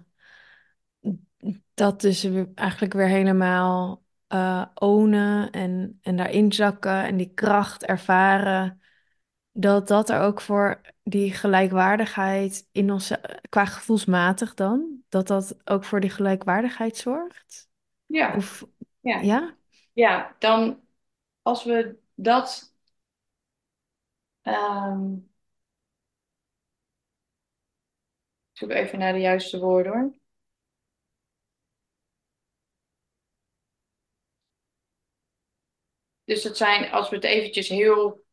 dat dus eigenlijk weer helemaal uh, ownen en, en daarin zakken en die kracht ervaren, dat dat er ook voor die gelijkwaardigheid in onze, qua gevoelsmatig dan, dat dat ook voor die gelijkwaardigheid zorgt? Ja. Of, ja. ja? Ja, dan als we dat um, zoek even naar de juiste woorden hoor. Dus dat zijn, als we het eventjes heel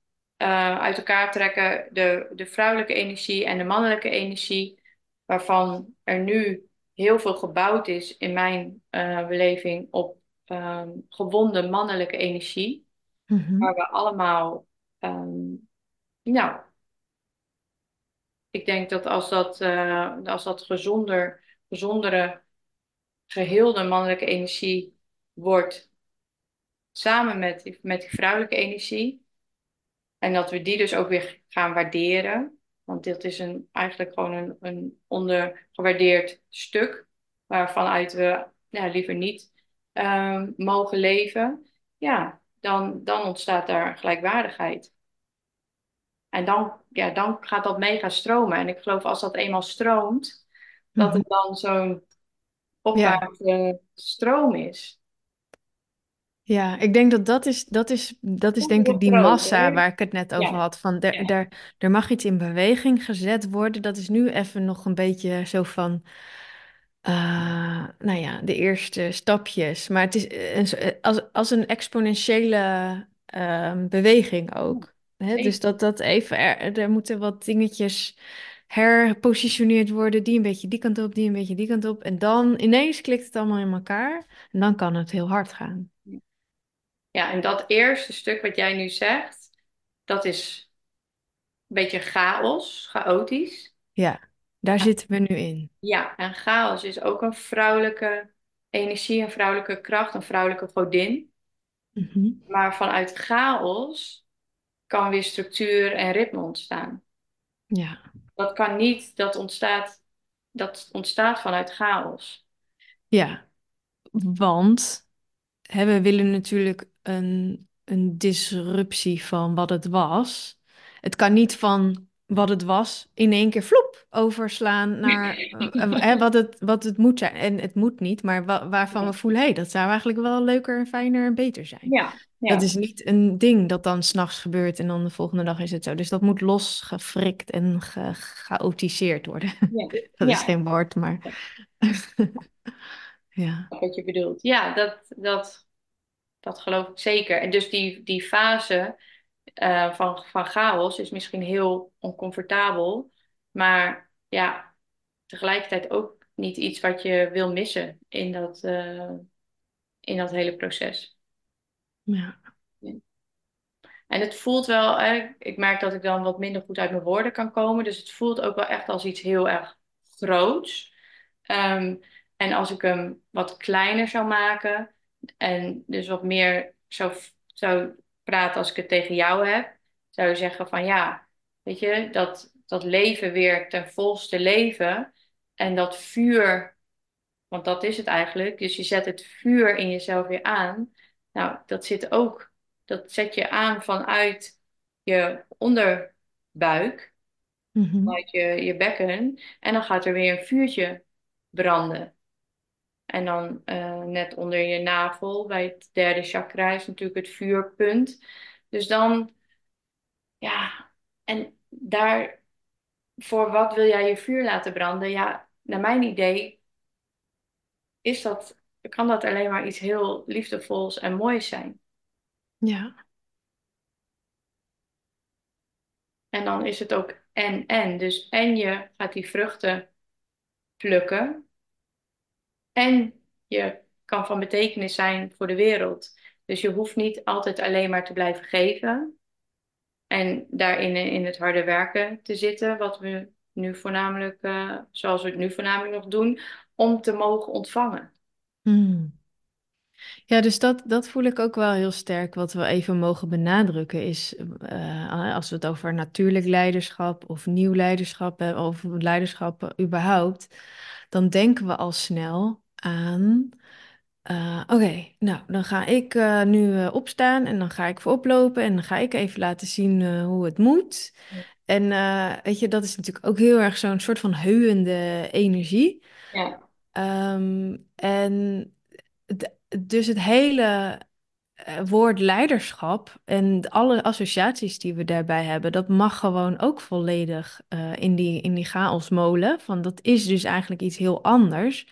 uh, uit elkaar trekken, de, de vrouwelijke energie en de mannelijke energie, waarvan er nu heel veel gebouwd is in mijn uh, beleving op um, gewonde mannelijke energie, mm-hmm. waar we allemaal, um, nou, ik denk dat als dat, uh, als dat gezonder, gezondere, geheelde mannelijke energie wordt, samen met, met die vrouwelijke energie, en dat we die dus ook weer gaan waarderen. Want dit is een, eigenlijk gewoon een, een ondergewaardeerd stuk. Waarvanuit we ja, liever niet um, mogen leven. Ja, dan, dan ontstaat daar gelijkwaardigheid. En dan, ja, dan gaat dat mega stromen. En ik geloof als dat eenmaal stroomt, dat het dan zo'n opwaartse ja. stroom is. Ja, ik denk dat dat is, dat is, dat is denk ik die massa waar ik het net over had. Van er, er, er mag iets in beweging gezet worden. Dat is nu even nog een beetje zo van, uh, nou ja, de eerste stapjes. Maar het is een, als, als een exponentiële uh, beweging ook. Hè? Dus dat dat even, er, er moeten wat dingetjes herpositioneerd worden. Die een beetje die kant op, die een beetje die kant op. En dan ineens klikt het allemaal in elkaar. En dan kan het heel hard gaan. Ja, en dat eerste stuk wat jij nu zegt, dat is een beetje chaos, chaotisch. Ja, daar zitten we nu in. Ja, en chaos is ook een vrouwelijke energie, een vrouwelijke kracht, een vrouwelijke godin. Mm-hmm. Maar vanuit chaos kan weer structuur en ritme ontstaan. Ja. Dat kan niet, dat ontstaat, dat ontstaat vanuit chaos. Ja, want hè, we willen natuurlijk een, een disruptie van wat het was. Het kan niet van wat het was in één keer vloep overslaan naar uh, wat, het, wat het moet zijn. En het moet niet, maar wa waarvan we voelen, hé, hey, dat zou eigenlijk wel leuker en fijner en beter zijn. Ja, ja. Dat is niet een ding dat dan s'nachts gebeurt en dan de volgende dag is het zo. Dus dat moet losgefrikt en gechaotiseerd worden. Ja. dat is geen woord, maar... ja. Wat je bedoelt. Ja, dat, dat dat geloof ik zeker. En dus die, die fase uh, van, van chaos is misschien heel oncomfortabel. Maar ja, tegelijkertijd ook niet iets wat je wil missen in dat, uh, in dat hele proces. Ja. En het voelt wel, hè, ik merk dat ik dan wat minder goed uit mijn woorden kan komen. Dus het voelt ook wel echt als iets heel erg groots. Um, en als ik hem wat kleiner zou maken, en dus wat meer zou, zou praten als ik het tegen jou heb, zou je zeggen van ja, weet je, dat, dat leven weer ten volste leven en dat vuur, want dat is het eigenlijk, dus je zet het vuur in jezelf weer aan. Nou, dat zit ook, dat zet je aan vanuit je onderbuik, mm-hmm. vanuit je, je bekken, en dan gaat er weer een vuurtje branden. En dan uh, net onder je navel, bij het derde chakra, is natuurlijk het vuurpunt. Dus dan, ja, en daar, voor wat wil jij je vuur laten branden? Ja, naar mijn idee is dat, kan dat alleen maar iets heel liefdevols en moois zijn. Ja. En dan is het ook en en. Dus en je gaat die vruchten plukken en je kan van betekenis zijn voor de wereld. Dus je hoeft niet altijd alleen maar te blijven geven. En daarin in het harde werken te zitten, wat we nu voornamelijk, eh, zoals we het nu voornamelijk nog doen, om te mogen ontvangen. Hmm. Ja, dus dat, dat voel ik ook wel heel sterk. Wat we even mogen benadrukken is, eh, als we het over natuurlijk leiderschap of nieuw leiderschap hebben, of leiderschap überhaupt, dan denken we al snel aan, eh, oké, nou, dan ga ik eh, nu eh, opstaan en dan ga ik voorop lopen en dan ga ik even laten zien hoe het moet. En weet je, dat is natuurlijk ook heel erg zo'n soort van heuwende energie. Ja, Ehm, en dus het hele woord leiderschap en alle associaties die we daarbij hebben, dat mag gewoon ook volledig eh, in die, in die chaosmolen. Van dat is dus eigenlijk iets heel anders.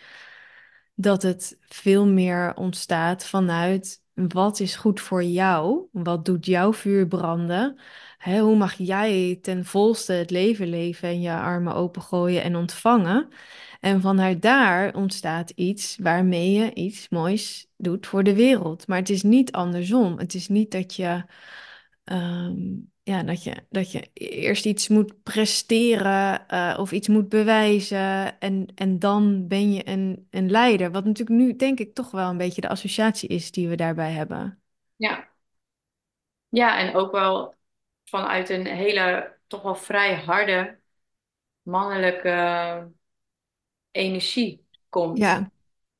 Dat het veel meer ontstaat vanuit wat is goed voor jou? Wat doet jouw vuur branden? Hè, hoe mag jij ten volste het leven leven en je armen opengooien en ontvangen? En vanuit daar ontstaat iets waarmee je iets moois doet voor de wereld. Maar het is niet andersom. Het is niet dat je, ehm, ja, dat je, dat je eerst iets moet presteren eh, of iets moet bewijzen en, en dan ben je een, een leider. Wat natuurlijk nu denk ik toch wel een beetje de associatie is die we daarbij hebben. ja. Ja, en ook wel vanuit een hele, toch wel vrij harde mannelijke energie komt. Ja,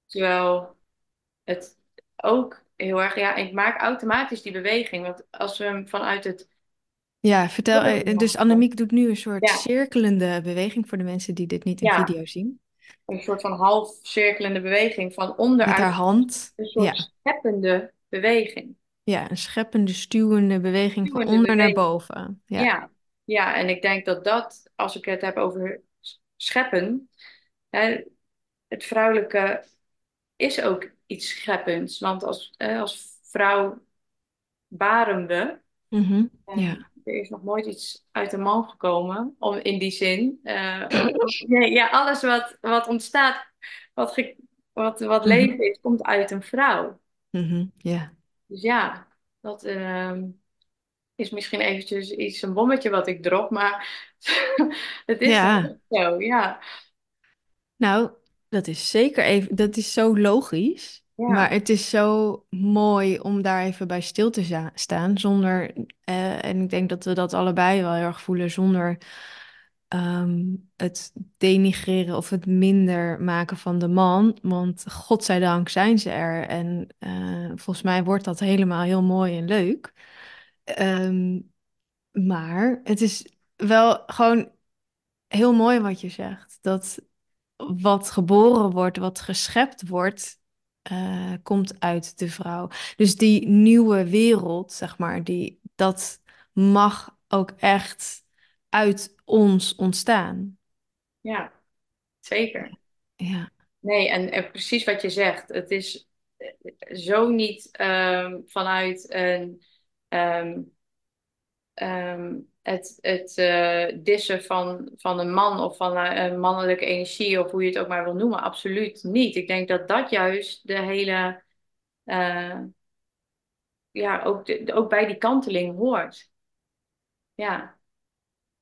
Terwijl het ook heel erg, ja, ik maak automatisch die beweging. Want als we hem vanuit het. ja, vertel. eh, Dus Annemiek doet nu een soort Ja, cirkelende beweging voor de mensen die dit niet in ja, video zien. een soort van half cirkelende beweging van Met haar onderuit. hand. Een soort Ja. scheppende beweging. Ja, een scheppende, stuwende beweging van onder naar boven. Ja. Ja, ja, en ik denk dat dat, als ik het heb over scheppen, hè, het vrouwelijke is ook iets scheppends. Want als, eh, als vrouw baren we. Mhm. Ja. er is nog nooit iets uit de man gekomen, om, in die zin. Eh, nee, ja, alles wat, wat ontstaat, wat, ge- wat, wat Mhm. leven is, komt uit een vrouw. Ja. Dus ja, dat ehm, is misschien eventjes iets, een bommetje wat ik drop, maar het is Ja. zo, ja. Nou, dat is zeker even, dat is zo logisch. Maar het is zo mooi om daar even bij stil te staan. Zonder, eh, en ik denk dat we dat allebei wel heel erg voelen, zonder ehm, het denigreren of het minder maken van de man. Want godzijdank zijn ze er. En eh, volgens mij wordt dat helemaal heel mooi en leuk. Ehm, maar het is wel gewoon heel mooi wat je zegt. Dat wat geboren wordt, wat geschept wordt, eh, komt uit de vrouw. Dus die nieuwe wereld, zeg maar, die, dat mag ook echt uit ons ontstaan. ja, zeker. Ja. Nee, en, en precies wat je zegt. Het is eh, zo niet ehm, vanuit een, ehm, ehm, het, het eh, dissen van, van een man of van een, een mannelijke energie of hoe je het ook maar wil noemen. Absoluut niet. Ik denk dat dat juist de hele, eh, ja, ook, de, ook bij die kanteling hoort. Ja,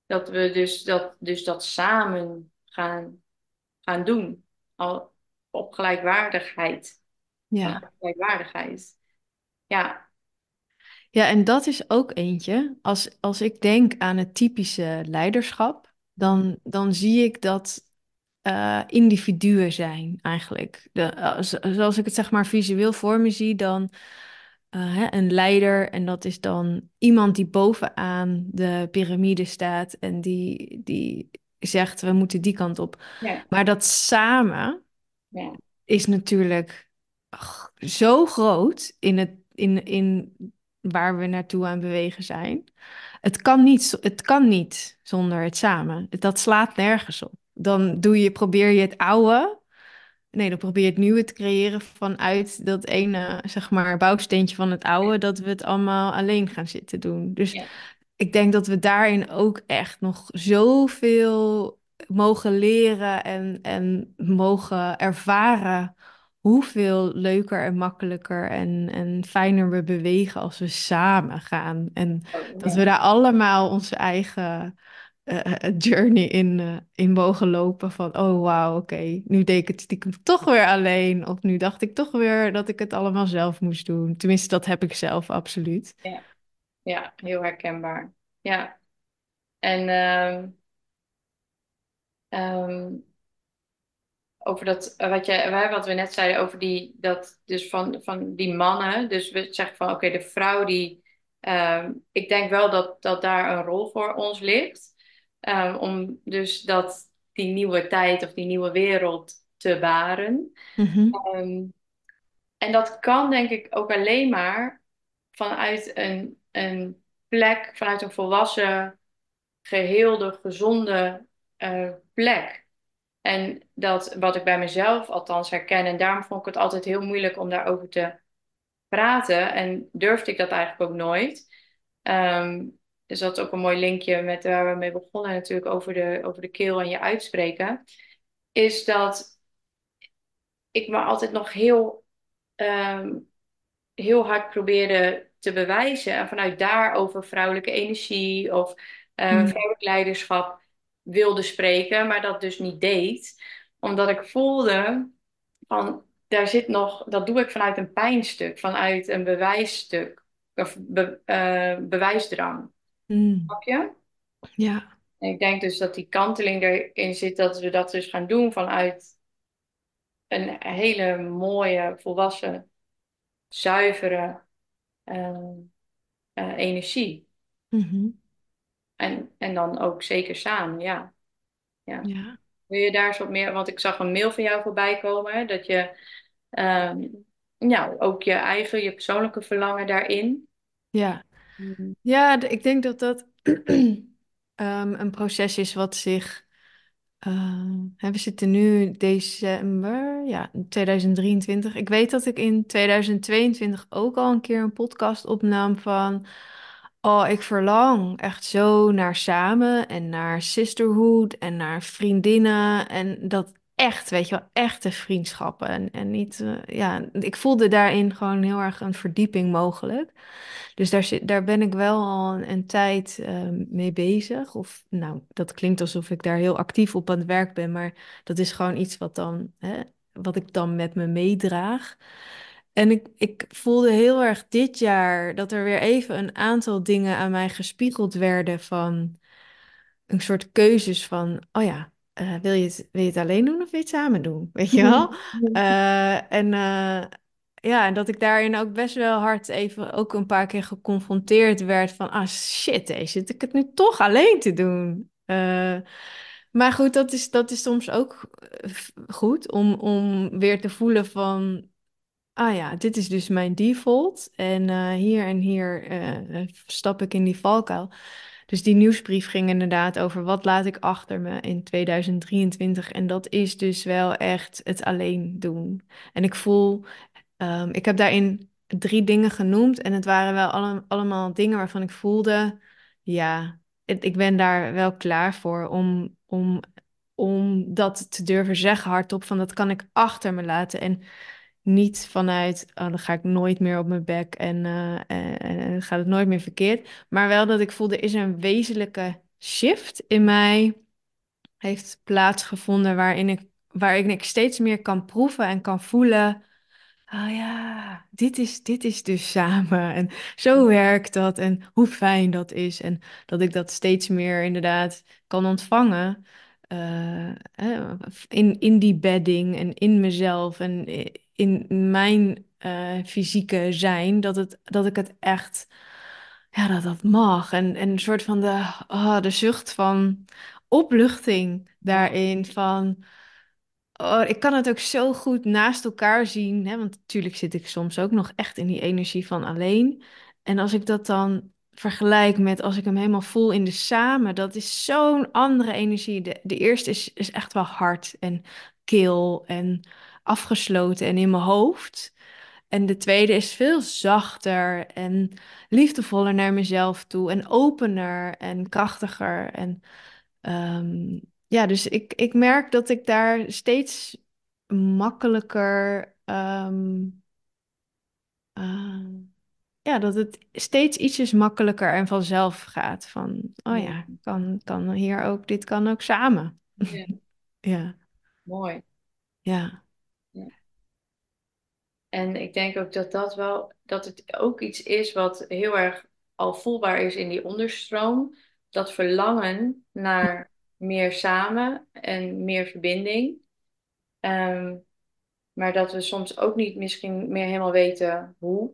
dat we dus dat, dus dat samen gaan, gaan doen. Al op gelijkwaardigheid. Ja. Vanuit gelijkwaardigheid. Ja, Ja, en dat is ook eentje. Als, als ik denk aan het typische leiderschap, dan, dan zie ik dat eh, individuen zijn eigenlijk. De, eh, zo- zoals ik het zeg maar visueel voor me zie, dan eh, hè, een leider en dat is dan iemand die bovenaan de piramide staat en die, die zegt we moeten die kant op. ja, Maar dat samen ja, is natuurlijk ach, zo groot in het, in, in waar we naartoe aan bewegen zijn. Het kan niet, het kan niet zonder het samen. Dat slaat nergens op. Dan doe je, probeer je het oude. Nee, dan probeer je het nieuwe te creëren vanuit dat ene, zeg maar, bouwsteentje van het oude, dat we het allemaal alleen gaan zitten doen. Dus ja. ik denk dat we daarin ook echt nog zoveel mogen leren en, en mogen ervaren hoeveel leuker en makkelijker en, en fijner we bewegen als we samen gaan. En Oh, dat we daar allemaal onze eigen eh, journey in, eh, in mogen lopen van, oh wauw, oké, nu deed ik het stiekem toch weer alleen. Of nu dacht ik toch weer dat ik het allemaal zelf moest doen. Tenminste, dat heb ik zelf absoluut. Ja, ja heel herkenbaar. Ja. En ehm, over dat, wat, je, wat we net zeiden over die, dat, dus van, van die mannen. Dus we zeggen van oké, de vrouw die. ehm, ik denk wel dat, dat daar een rol voor ons ligt. Ehm, om dus dat die nieuwe tijd of die nieuwe wereld te baren. Mhm, Ehm, en dat kan denk ik ook alleen maar vanuit een, een plek, vanuit een volwassen, geheelde, gezonde eh, plek. En dat wat ik bij mezelf althans herken, en daarom vond ik het altijd heel moeilijk om daarover te praten. En durfde ik dat eigenlijk ook nooit. Ehm, dus dat is ook een mooi linkje met waar we mee begonnen, natuurlijk over de, over de keel en je uitspreken. Is dat ik me altijd nog heel, ehm, heel hard probeerde te bewijzen. En vanuit daar over vrouwelijke energie of eh, mm, vrouwelijk leiderschap wilde spreken, maar dat dus niet deed. Omdat ik voelde van daar zit nog, dat doe ik vanuit een pijnstuk, vanuit een bewijsstuk of be- eh, bewijsdrang. mm. Snap je? Ja, En ik denk dus dat die kanteling erin zit dat we dat dus gaan doen vanuit een hele mooie, volwassen, zuivere eh, eh, energie. mhm, En, en dan ook zeker samen, ja. ja. ja, Wil je daar eens wat meer, want ik zag een mail van jou voorbij komen, hè, dat je ja, ook je eigen, je persoonlijke verlangen daarin. ja. Mhm. Ja, ik denk dat dat ehm, een proces is wat zich. ehm, we zitten nu december, ja, 2023. Ik weet dat ik in 2022 ook al een keer een podcast opnam van. Oh, ik verlang echt zo naar samen en naar sisterhood en naar vriendinnen. En dat echt, weet je wel, echte vriendschappen. En, en niet, eh, ja, ik voelde daarin gewoon heel erg een verdieping mogelijk. Dus daar, zit, daar ben ik wel al een, tijd eh, mee bezig. Of nou, dat klinkt alsof ik daar heel actief op aan het werk ben, maar dat is gewoon iets wat dan, hè, wat ik dan met me meedraag. En ik, ik voelde heel erg dit jaar dat er weer even een aantal dingen aan mij gespiegeld werden van een soort keuzes van, oh ja, eh, wil je het, wil je het alleen doen of wil je het samen doen? Weet je wel? Eh, en eh, ja, en dat ik daarin ook best wel hard even ook een paar keer geconfronteerd werd van, ah shit, hé, zit ik het nu toch alleen te doen? Maar goed, dat is, dat is soms ook goed om, om weer te voelen van, ah ja, dit is dus mijn default. En eh, hier en hier eh, stap ik in die valkuil. Dus die nieuwsbrief ging inderdaad over wat laat ik achter me in 2023. En dat is dus wel echt het alleen doen. En ik voel, ehm, ik heb daarin drie dingen genoemd. En het waren wel alle- allemaal dingen waarvan ik voelde, ja, ik ben daar wel klaar voor om, om, om dat te durven zeggen hardop. Van dat kan ik achter me laten. En niet vanuit, oh, dan ga ik nooit meer op mijn bek en, eh, en, en gaat het nooit meer verkeerd. Maar wel dat ik voelde, er is een wezenlijke shift in mij heeft plaatsgevonden waarin ik, waarin ik steeds meer kan proeven en kan voelen. Oh ja, dit is, dit is dus samen. En zo werkt dat. En hoe fijn dat is. En dat ik dat steeds meer inderdaad kan ontvangen. eh, in, in die bedding en in mezelf en in mijn eh, fysieke zijn. Dat, het, dat ik het echt, ja, dat dat mag. En, en een soort van de, oh, de zucht van opluchting daarin. Van. Oh, ik kan het ook zo goed naast elkaar zien, hè? Want natuurlijk zit ik soms ook nog echt in die energie van alleen. En als ik dat dan vergelijk met als ik hem helemaal voel in de samen, dat is zo'n andere energie. De, de eerste is, is echt wel hard en kil en afgesloten en in mijn hoofd. En de tweede is veel zachter en liefdevoller naar mezelf toe en opener en krachtiger. En Ehm, ja, dus ik, ik merk dat ik daar steeds makkelijker eh, ja, dat het steeds ietsjes makkelijker en vanzelf gaat. Van, oh Ja, kan, kan hier ook, dit kan ook samen. ja, Ja, mooi. Ja. En ik denk ook dat dat wel, dat het ook iets is wat heel erg al voelbaar is in die onderstroom. Dat verlangen naar meer samen en meer verbinding. Ehm, maar dat we soms ook niet misschien meer helemaal weten hoe.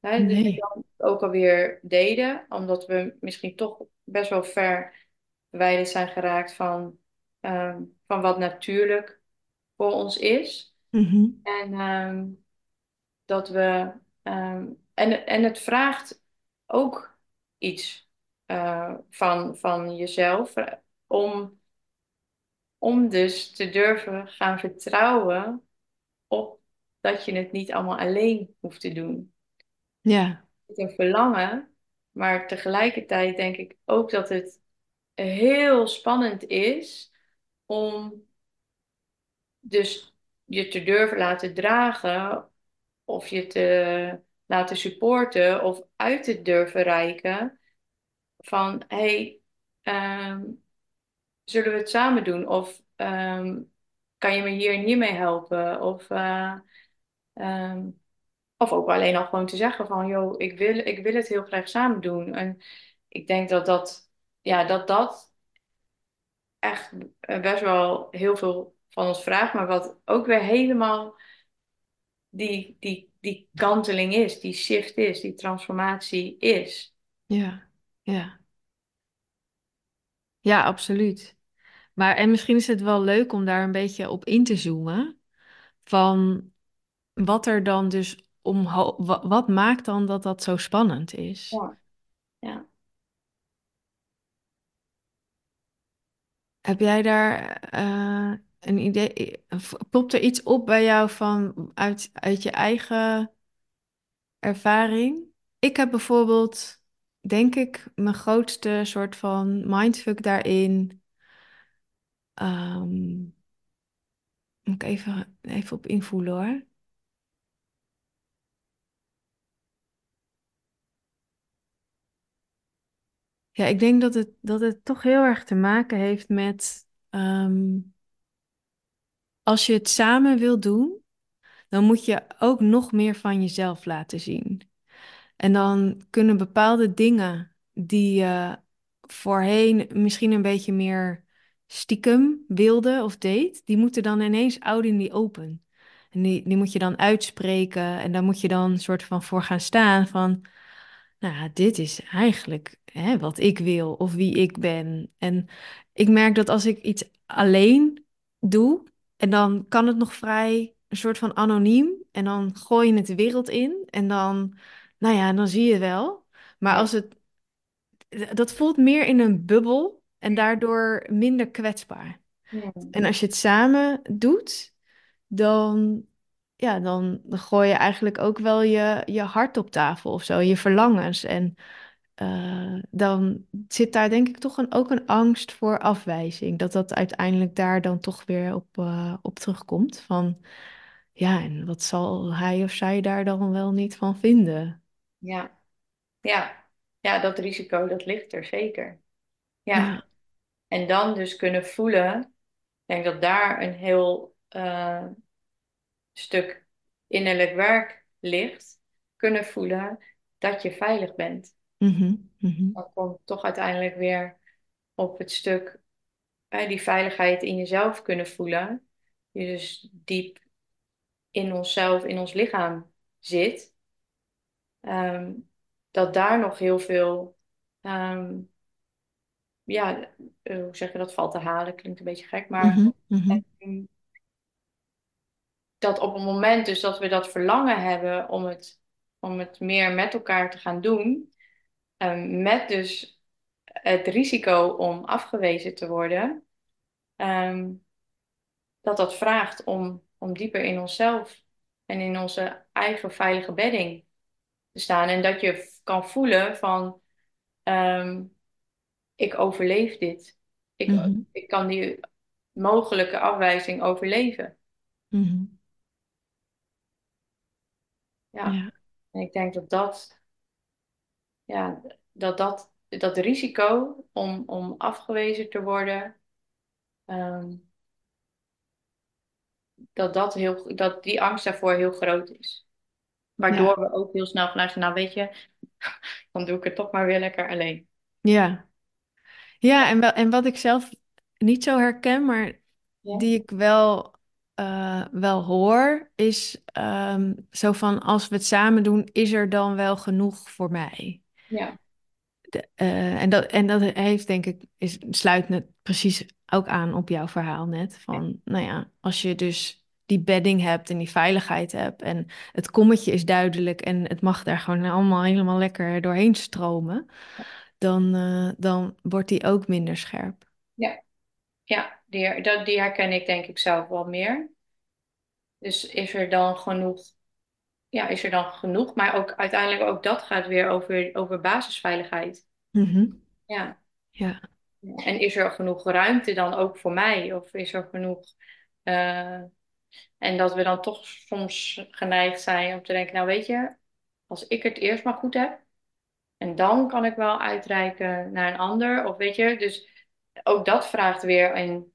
Hè, dus we nee. dan ook alweer deden, omdat we misschien toch best wel ver verwijderd zijn geraakt van, ehm, van wat natuurlijk voor ons is. Mhm. En ehm, dat we. ehm, en, en het vraagt ook iets eh, van, van jezelf eh, om, om dus te durven gaan vertrouwen op dat je het niet allemaal alleen hoeft te doen. Ja, Het is een verlangen, maar tegelijkertijd denk ik ook dat het heel spannend is om dus je te durven laten dragen of je te laten supporten of uit te durven reiken van hey, ehm, zullen we het samen doen? Of ehm, kan je me hier en hier mee helpen? Of, eh, ehm, of ook alleen al gewoon te zeggen van joh, ik wil, ik wil het heel graag samen doen. En ik denk dat dat, ja, dat, dat echt eh, best wel heel veel van ons vraagt, maar wat ook weer helemaal die, die, die kanteling is, die shift is, die transformatie is. ja, ja. Ja, absoluut. Maar en misschien is het wel leuk om daar een beetje op in te zoomen. Van wat er dan dus omhoog. Wat, maakt dan dat dat zo spannend is? Ja, ja. Heb jij daar eh, een idee? Popt er iets op bij jou van uit, uit je eigen ervaring? Ik heb bijvoorbeeld, denk ik, mijn grootste soort van mindfuck daarin. ehm, moet ik even, even op invoelen hoor. Ja, ik denk dat het, dat het toch heel erg te maken heeft met ehm, als je het samen wil doen, dan moet je ook nog meer van jezelf laten zien. En dan kunnen bepaalde dingen die je voorheen misschien een beetje meer stiekem wilde of deed, die moeten dan ineens out in die open. En die, die moet je dan uitspreken en daar moet je dan een soort van voor gaan staan van, nou, dit is eigenlijk hè, wat ik wil of wie ik ben. En ik merk dat als ik iets alleen doe, en dan kan het nog vrij een soort van anoniem, en dan gooi je het de wereld in en dan nou ja, dan zie je wel. Maar als het, dat voelt meer in een bubbel en daardoor minder kwetsbaar. Ja. En als je het samen doet, dan, ja, dan, dan gooi je eigenlijk ook wel je, je hart op tafel of zo, je verlangens. En eh, dan zit daar denk ik toch een, ook een angst voor afwijzing. Dat dat uiteindelijk daar dan toch weer op, eh, op terugkomt. Van ja, en wat zal hij of zij daar dan wel niet van vinden? Ja. Ja. Ja, dat risico, dat ligt er zeker. Ja. Ja. En dan dus kunnen voelen, ik denk dat daar een heel eh, stuk innerlijk werk ligt, kunnen voelen dat je veilig bent. Mhm, Dan komt toch uiteindelijk weer op het stuk die veiligheid in jezelf kunnen voelen. Die dus diep in onszelf, in ons lichaam zit. Ehm, dat daar nog heel veel, ehm, ja, eh, hoe zeg je dat, valt te halen, klinkt een beetje gek, maar mhm, mhm, ehm, dat op het moment dus dat we dat verlangen hebben om het, om het meer met elkaar te gaan doen, ehm, met dus het risico om afgewezen te worden, ehm, dat dat vraagt om, om dieper in onszelf en in onze eigen veilige bedding te staan. En dat je kan voelen van, ehm, ik overleef dit. Ik, mhm, ik kan die mogelijke afwijzing overleven. mhm. Ja, Ja, en ik denk dat dat ja, dat, dat, dat risico om, om afgewezen te worden, ehm, dat, dat, heel, dat die angst daarvoor heel groot is. Ja, Waardoor we ook heel snel vanuit, nou weet je, dan doe ik het toch maar weer lekker alleen. ja. Ja, en, wel, en wat ik zelf niet zo herken, maar ja, die ik wel, eh, wel hoor, is ehm, zo van als we het samen doen, is er dan wel genoeg voor mij? Ja, De- eh, en, dat, en dat heeft denk ik, is, sluit net precies ook aan op jouw verhaal net. ja, Van, nou ja, als je dus die bedding hebt en die veiligheid hebt en het kommetje is duidelijk en het mag daar gewoon allemaal helemaal lekker doorheen stromen, dan, eh, dan wordt die ook minder scherp. ja, ja. Die, dat, die herken ik denk ik zelf wel meer. Dus is er dan genoeg, ja, is er dan genoeg, maar ook uiteindelijk ook dat gaat weer over, over basisveiligheid. Mhm. Ja. Ja. En is er genoeg ruimte dan ook voor mij? Of is er genoeg. eh, en dat we dan toch soms geneigd zijn om te denken: Nou, weet je, als ik het eerst maar goed heb, en dan kan ik wel uitreiken naar een ander. Of weet je, dus ook dat vraagt weer een,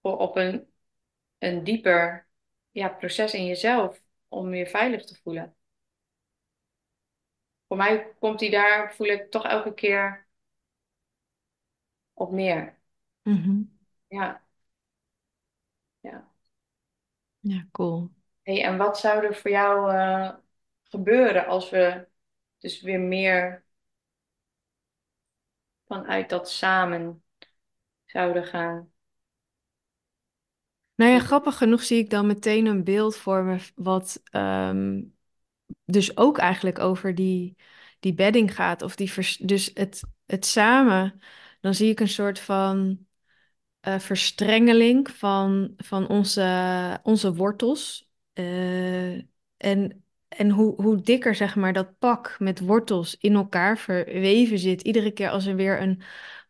op een, een dieper ja, proces in jezelf om je veilig te voelen. Voor mij komt die daar, voel ik toch elke keer op neer. Mhm. Ja, ja. Ja, cool. Hey, en wat zou er voor jou eh, gebeuren als we dus weer meer vanuit dat samen zouden gaan Nou ja, grappig genoeg zie ik dan meteen een beeld voor me wat ehm, dus ook eigenlijk over die, die bedding gaat. Of die dus het, het samen, dan zie ik een soort van eh, verstrengeling van, van onze, onze wortels. Eh, en en hoe, hoe dikker zeg maar dat pak met wortels in elkaar verweven zit. Iedere keer als er weer een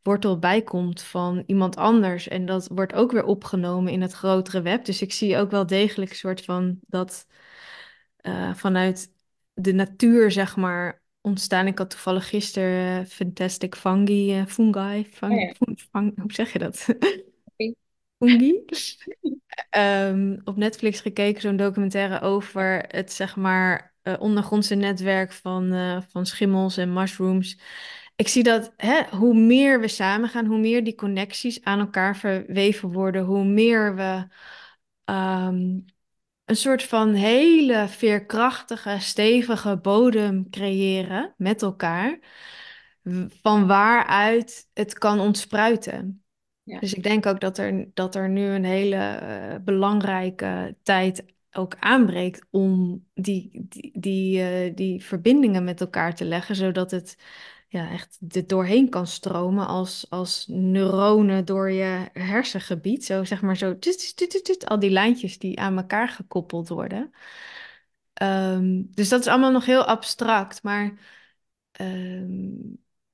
wortel bijkomt van iemand anders. En dat wordt ook weer opgenomen in het grotere web. Dus ik zie ook wel degelijk een soort van dat eh, vanuit de natuur zeg maar ontstaan. Ik had toevallig gisteren eh, Fantastic Fungi, eh, fungi, Oh fun- ja, fun- fun- hoe zeg je dat? Fungi. Ehm, op Netflix gekeken, zo'n documentaire over het, zeg maar, ondergrondse netwerk van, van schimmels en mushrooms. Ik zie dat hè, hoe meer we samen gaan, hoe meer die connecties aan elkaar verweven worden, hoe meer we ehm, een soort van hele veerkrachtige, stevige bodem creëren met elkaar, van waaruit het kan ontspruiten. Ja, Dus ik denk ook dat er, dat er nu een hele eh, belangrijke tijd ook aanbreekt om die, die, die, eh, die verbindingen met elkaar te leggen, zodat het ja, echt er doorheen kan stromen als, als neuronen door je hersengebied. Zo zeg maar zo, tut, tut, tut, tut, tut, al die lijntjes die aan elkaar gekoppeld worden. Ehm, dus dat is allemaal nog heel abstract, maar ehm,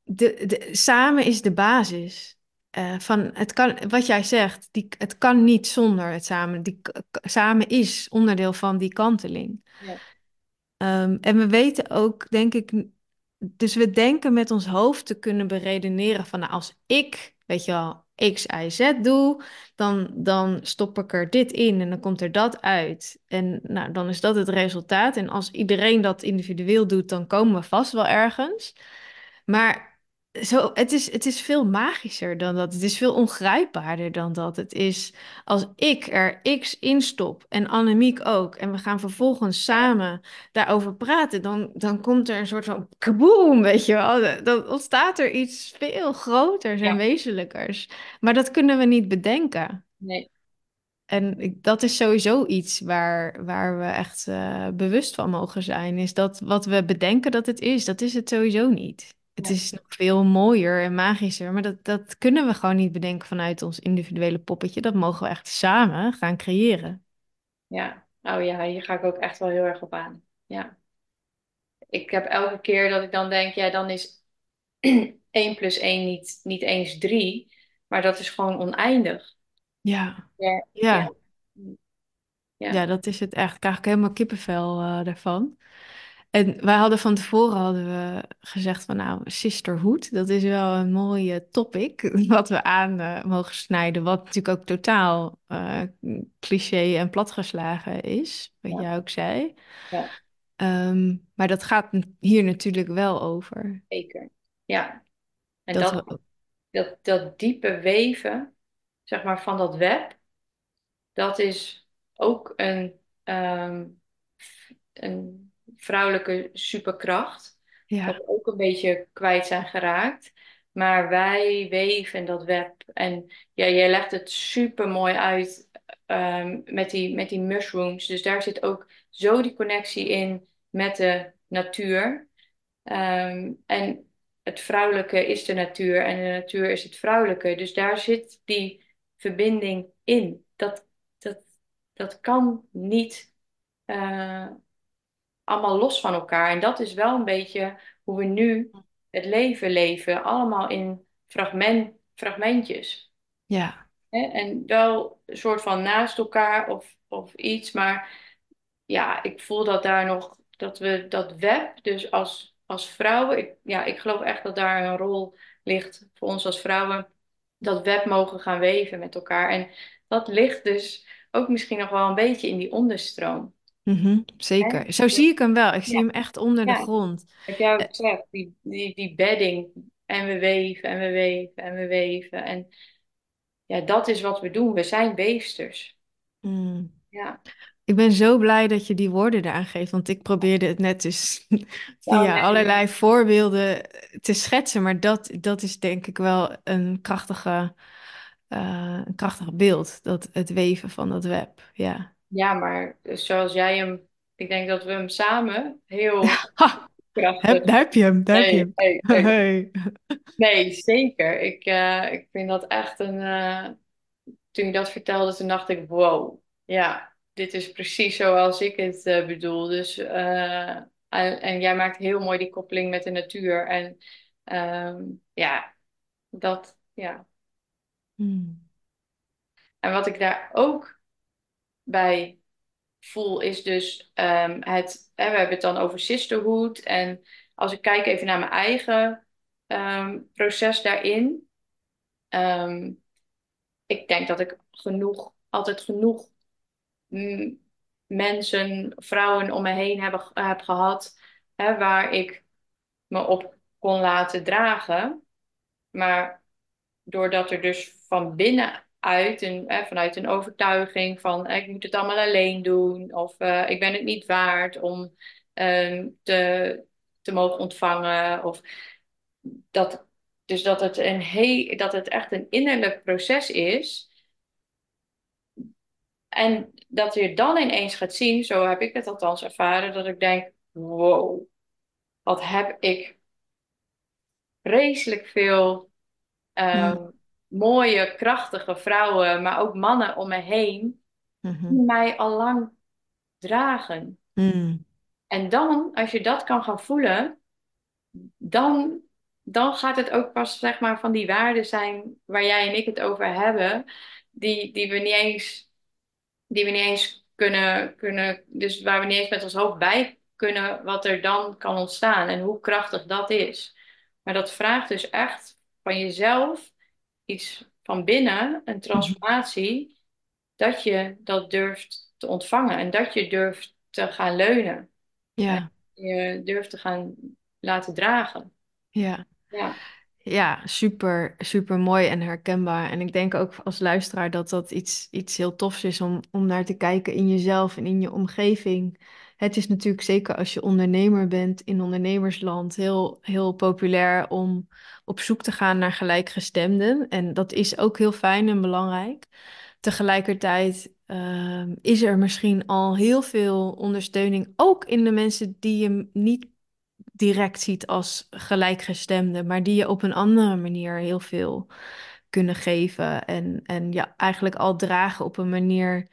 de, de, samen is de basis. Eh, van het kan, wat jij zegt, die, het kan niet zonder het samen. Die, samen is onderdeel van die kanteling. ja, Ehm, en we weten ook, denk ik, dus we denken met ons hoofd te kunnen beredeneren van, nou, als ik, weet je wel, X, Y, Z doe, dan, dan stop ik er dit in en dan komt er dat uit. En nou, dan is dat het resultaat. En als iedereen dat individueel doet, dan komen we vast wel ergens. Maar zo, het is, het is veel magischer dan dat. Het is veel ongrijpbaarder dan dat. Het is als ik er X in stop en Annemiek ook, en we gaan vervolgens samen daarover praten, dan, dan komt er een soort van kaboom, weet je wel. Dan ontstaat er iets veel groters en ja, wezenlijkers. Maar dat kunnen we niet bedenken. nee, En ik- dat is sowieso iets waar, waar we echt eh, bewust van mogen zijn. Is dat wat we bedenken dat het is, dat is het sowieso niet. Het is nog veel mooier en magischer, maar dat, dat kunnen we gewoon niet bedenken vanuit ons individuele poppetje. Dat mogen we echt samen gaan creëren. ja. Oh ja, hier ga ik ook echt wel heel erg op aan. Ja. Ik heb elke keer dat ik dan denk, ja, dan is 1 plus 1 niet, niet eens 3, maar dat is gewoon oneindig. Ja, Ja, ja, ja, dat is het echt. Ik krijg ik helemaal kippenvel eh, daarvan. En wij hadden van tevoren hadden we gezegd van nou, sisterhood, dat is wel een mooie topic wat we aan eh, mogen snijden. Wat natuurlijk ook totaal eh, cliché en platgeslagen is, wat Ja, jij ook zei. ja, Ehm, maar dat gaat hier natuurlijk wel over. zeker. Ja, en Dat dat, dat diepe weven, zeg maar, van dat web, dat is ook een, ehm, een vrouwelijke superkracht. Ja, we ook een beetje kwijt zijn geraakt. Maar wij weven dat web. En ja, jij legt het super mooi uit ehm, met die, met die mushrooms. Dus daar zit ook zo die connectie in met de natuur. Ehm, en het vrouwelijke is de natuur en de natuur is het vrouwelijke. Dus daar zit die verbinding in. Dat, dat, dat kan niet eh, allemaal los van elkaar. En dat is wel een beetje hoe we nu het leven leven. Allemaal in fragment, fragmentjes. ja? En wel een soort van naast elkaar of, of iets. Maar ja, ik voel dat daar nog, dat we dat web, dus als, als vrouwen, ik, ja, ik geloof echt dat daar een rol ligt voor ons als vrouwen, dat web mogen gaan weven met elkaar. En dat ligt dus ook misschien nog wel een beetje in die onderstroom. Mhm, zeker. Zo zie ik hem wel. Ik zie Ja, hem echt onder de ja, grond. wat jij ook zegt, die, die, die bedding. En we weven en we weven en we weven. En ja, dat is wat we doen. We zijn weefsters. mm. Ja. Ik ben zo blij dat je die woorden eraan geeft, want ik probeerde het net dus Oh via nee. allerlei voorbeelden te schetsen, maar dat, dat is denk ik wel een krachtige, eh, een krachtig beeld, dat het weven van dat web. Ja. Ja, maar zoals jij hem, ik denk dat we hem samen heel Ha, heb, krachtig. daar heb je hem, daar heb je Nee, hem. nee, nee. Hey. Nee, zeker. Ik, eh, ik vind dat echt een. eh, toen je dat vertelde, toen dacht ik: wow, ja, dit is precies zoals ik het eh, bedoel. Dus, eh, en, en jij maakt heel mooi die koppeling met de natuur. En ehm, ja, dat, ja. Hmm. En wat ik daar ook bij voel, is dus ehm, het. Hè, we hebben het dan over sisterhood. En als ik kijk even naar mijn eigen ehm, proces daarin. ehm, ik denk dat ik genoeg, altijd genoeg mensen, vrouwen om me heen heb, heb gehad, hè, waar ik me op kon laten dragen. Maar doordat er dus van binnenuit, een, hè, vanuit een overtuiging van eh, ik moet het allemaal alleen doen, of eh, ik ben het niet waard om ehm, te, te mogen ontvangen, of dat, dus dat het, een dat het echt een innerlijk proces is. En dat je dan ineens gaat zien, zo heb ik het althans ervaren, dat ik denk: wow, wat heb ik vreselijk veel ehm, mooie, krachtige vrouwen, maar ook mannen om me heen, die Mhm. mij al lang dragen. Hmm. En dan, als je dat kan gaan voelen, dan, dan gaat het ook pas zeg maar van die waarden zijn waar jij en ik het over hebben, die, die we niet eens die we niet eens kunnen, kunnen, dus waar we niet eens met ons hoofd bij kunnen, wat er dan kan ontstaan en hoe krachtig dat is. Maar dat vraagt dus echt van jezelf iets van binnen, een Mhm. transformatie, dat je dat durft te ontvangen en dat je durft te gaan leunen en Ja, je durft te gaan laten dragen. ja. Ja, Ja, super, super mooi en herkenbaar. En ik denk ook als luisteraar dat dat iets, iets heel tofs is om, om naar te kijken in jezelf en in je omgeving. Het is natuurlijk zeker als je ondernemer bent in ondernemersland heel, heel populair om op zoek te gaan naar gelijkgestemden. En dat is ook heel fijn en belangrijk. Tegelijkertijd ehm, is er misschien al heel veel ondersteuning, ook in de mensen die je niet direct ziet als gelijkgestemde, maar die je op een andere manier heel veel kunnen geven. En, en ja, eigenlijk al dragen op een manier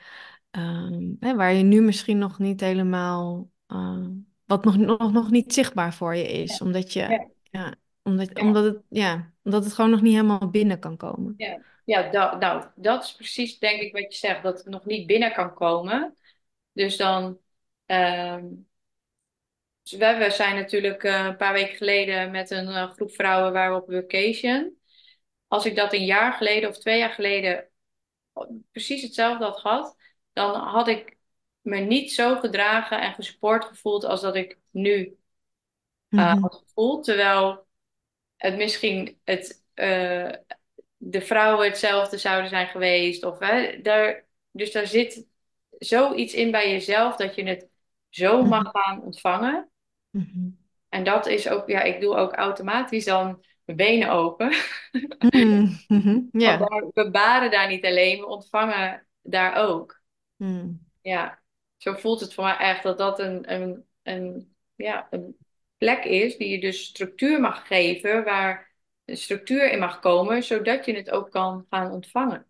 ehm, hè, waar je nu misschien nog niet helemaal, ehm, wat nog, nog, nog niet zichtbaar voor je ja, is, omdat je, ja, ja, omdat, ja. omdat het, ja, omdat het gewoon nog niet helemaal binnen kan komen. Ja, ja dat, nou, dat is precies denk ik wat je zegt, dat het nog niet binnen kan komen. Dus dan, ehm, we, we zijn natuurlijk eh, een paar weken geleden met een eh, groep vrouwen waren we op vacation. Als ik dat een jaar geleden of twee jaar geleden precies hetzelfde had gehad, dan had ik me niet zo gedragen en gesupport gevoeld als dat ik nu uh, had gevoeld. Terwijl het misschien het, eh, de vrouwen hetzelfde zouden zijn geweest. Of, hè, daar, dus daar zit zoiets in bij jezelf dat je het zo mag Mhm. gaan ontvangen. Mhm. En dat is ook, ja, ik doe ook automatisch dan mijn benen open. Ja. we baren daar niet alleen, we ontvangen daar ook. Mhm. Ja, zo voelt het voor mij echt dat dat een, een, een, ja, een plek is die je dus structuur mag geven, waar een structuur in mag komen, zodat je het ook kan gaan ontvangen.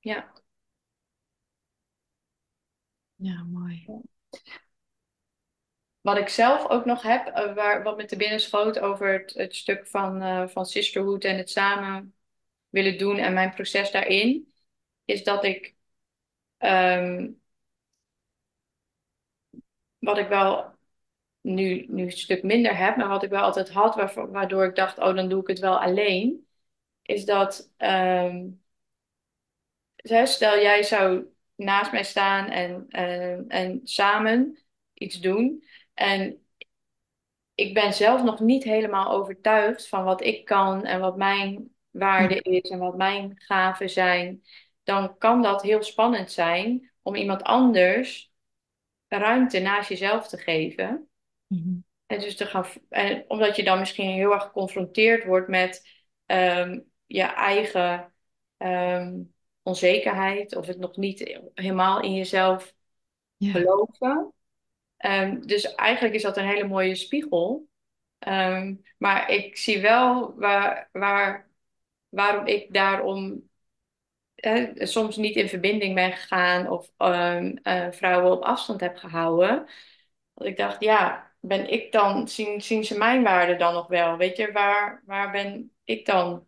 Ja. Ja, mooi. Wat ik zelf ook nog heb, eh, waar, wat me te binnen schoot over het, het stuk van, eh, van sisterhood en het samen willen doen en mijn proces daarin, is dat ik, ehm, wat ik wel nu, nu een stuk minder heb, maar wat ik wel altijd had, waardoor ik dacht, oh, dan doe ik het wel alleen, is dat, ehm, stel jij zou naast mij staan en, en, en samen iets doen. En ik ben zelf nog niet helemaal overtuigd van wat ik kan en wat mijn waarde is en wat mijn gaven zijn. Dan kan dat heel spannend zijn om iemand anders ruimte naast jezelf te geven. Mhm. En dus te gaan, en omdat je dan misschien heel erg geconfronteerd wordt met ehm, je eigen ehm, onzekerheid of het nog niet helemaal in jezelf geloven. Ehm, dus eigenlijk is dat een hele mooie spiegel. Maar ik zie wel waar, waar, waarom ik daarom eh, soms niet in verbinding ben gegaan of ehm, eh, vrouwen op afstand heb gehouden. Dat ik dacht, ja, ben ik dan, zien, zien ze mijn waarde dan nog wel? Weet je, waar, waar ben ik dan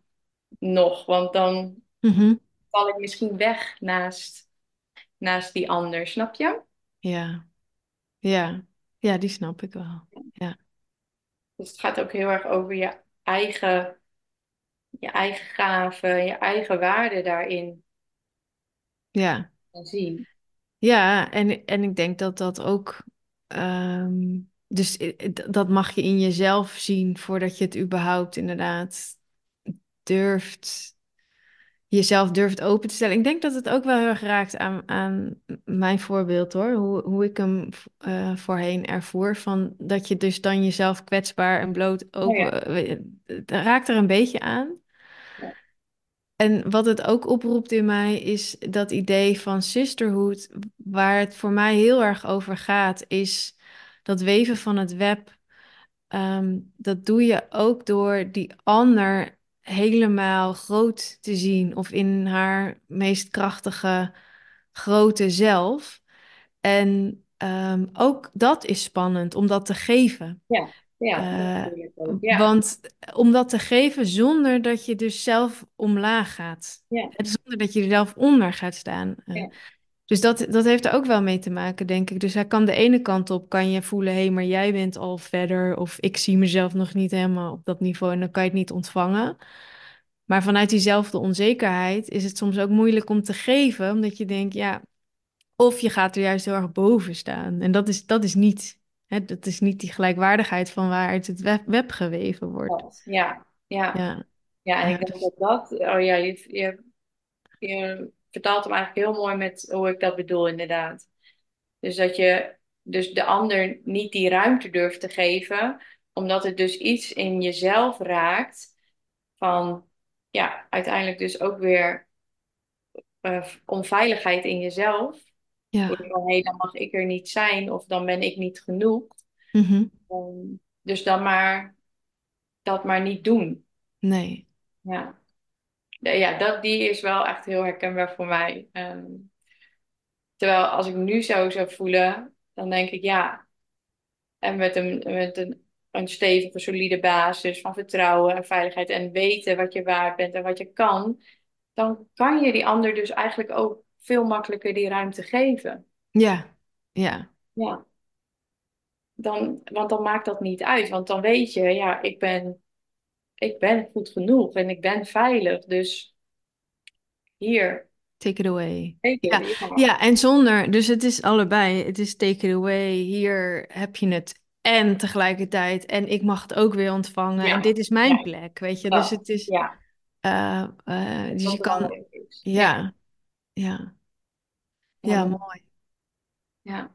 nog? Want dan Mhm. val ik misschien weg naast, naast die ander, snap je? Ja. Ja. Ja, die snap ik wel. Ja. Dus het gaat ook heel erg over je eigen, je eigen gaven, je eigen waarde daarin Ja. zien. Ja, en, en ik denk dat dat ook. ehm, dus dat mag je in jezelf zien voordat je het überhaupt inderdaad durft. Jezelf durft open te stellen. Ik denk dat het ook wel heel erg raakt aan, aan mijn voorbeeld hoor. Hoe, hoe ik hem eh, voorheen ervoer. Van dat je dus dan jezelf kwetsbaar en bloot Oh ja, open. eh, raakt er een beetje aan. ja, En wat het ook oproept in mij is dat idee van sisterhood, waar het voor mij heel erg over gaat, is dat weven van het web. ehm, dat doe je ook door die ander helemaal groot te zien of in haar meest krachtige grote zelf. En ehm, ook dat is spannend om dat te geven. ja, ja, Eh, ook. Ja, want om dat te geven zonder dat je dus zelf omlaag gaat. ja, zonder dat je er zelf onder gaat staan. Eh, ja, dus dat, dat heeft er ook wel mee te maken, denk ik. Dus hij kan de ene kant op, kan je voelen, hé, hey, maar jij bent al verder. Of ik zie mezelf nog niet helemaal op dat niveau en dan kan je het niet ontvangen. Maar vanuit diezelfde onzekerheid is het soms ook moeilijk om te geven, omdat je denkt, ja, of je gaat er juist heel erg boven staan. En dat is, dat is niet, hè, dat is niet die gelijkwaardigheid van waaruit het web, web geweven wordt. Ja, ja, Ja, ja. En ja, ik denk dus, dat dat, oh ja, je, je, je vertaalt hem eigenlijk heel mooi met hoe ik dat bedoel, inderdaad. Dus dat je dus de ander niet die ruimte durft te geven, omdat het dus iets in jezelf raakt van, ja, uiteindelijk dus ook weer eh, onveiligheid in jezelf. ja, Van, hé, dan mag ik er niet zijn of dan ben ik niet genoeg. mhm, Ehm, dus dan maar dat maar niet doen. nee, Ja, Ja, ja dat, die is wel echt heel herkenbaar voor mij. Ehm, terwijl als ik nu zo zou voelen, dan denk ik ja, en met een, met een, een stevige, solide basis van vertrouwen en veiligheid en weten wat je waard bent en wat je kan, dan kan je die ander dus eigenlijk ook veel makkelijker die ruimte geven. ja, ja, Ja, dan, want dan maakt dat niet uit. Want dan weet je, ja, ik ben, ik ben goed genoeg en ik ben veilig. Dus hier, Take it away. Ja, ja. ja, en zonder, dus het is allebei. Het is take it away. Hier heb je het. En tegelijkertijd, en ik mag het ook weer ontvangen. En dit is mijn ja, plek, weet je. Dus het is, Ja, eh, eh, dus je kan. Ja, ja, ja, mooi. Ja.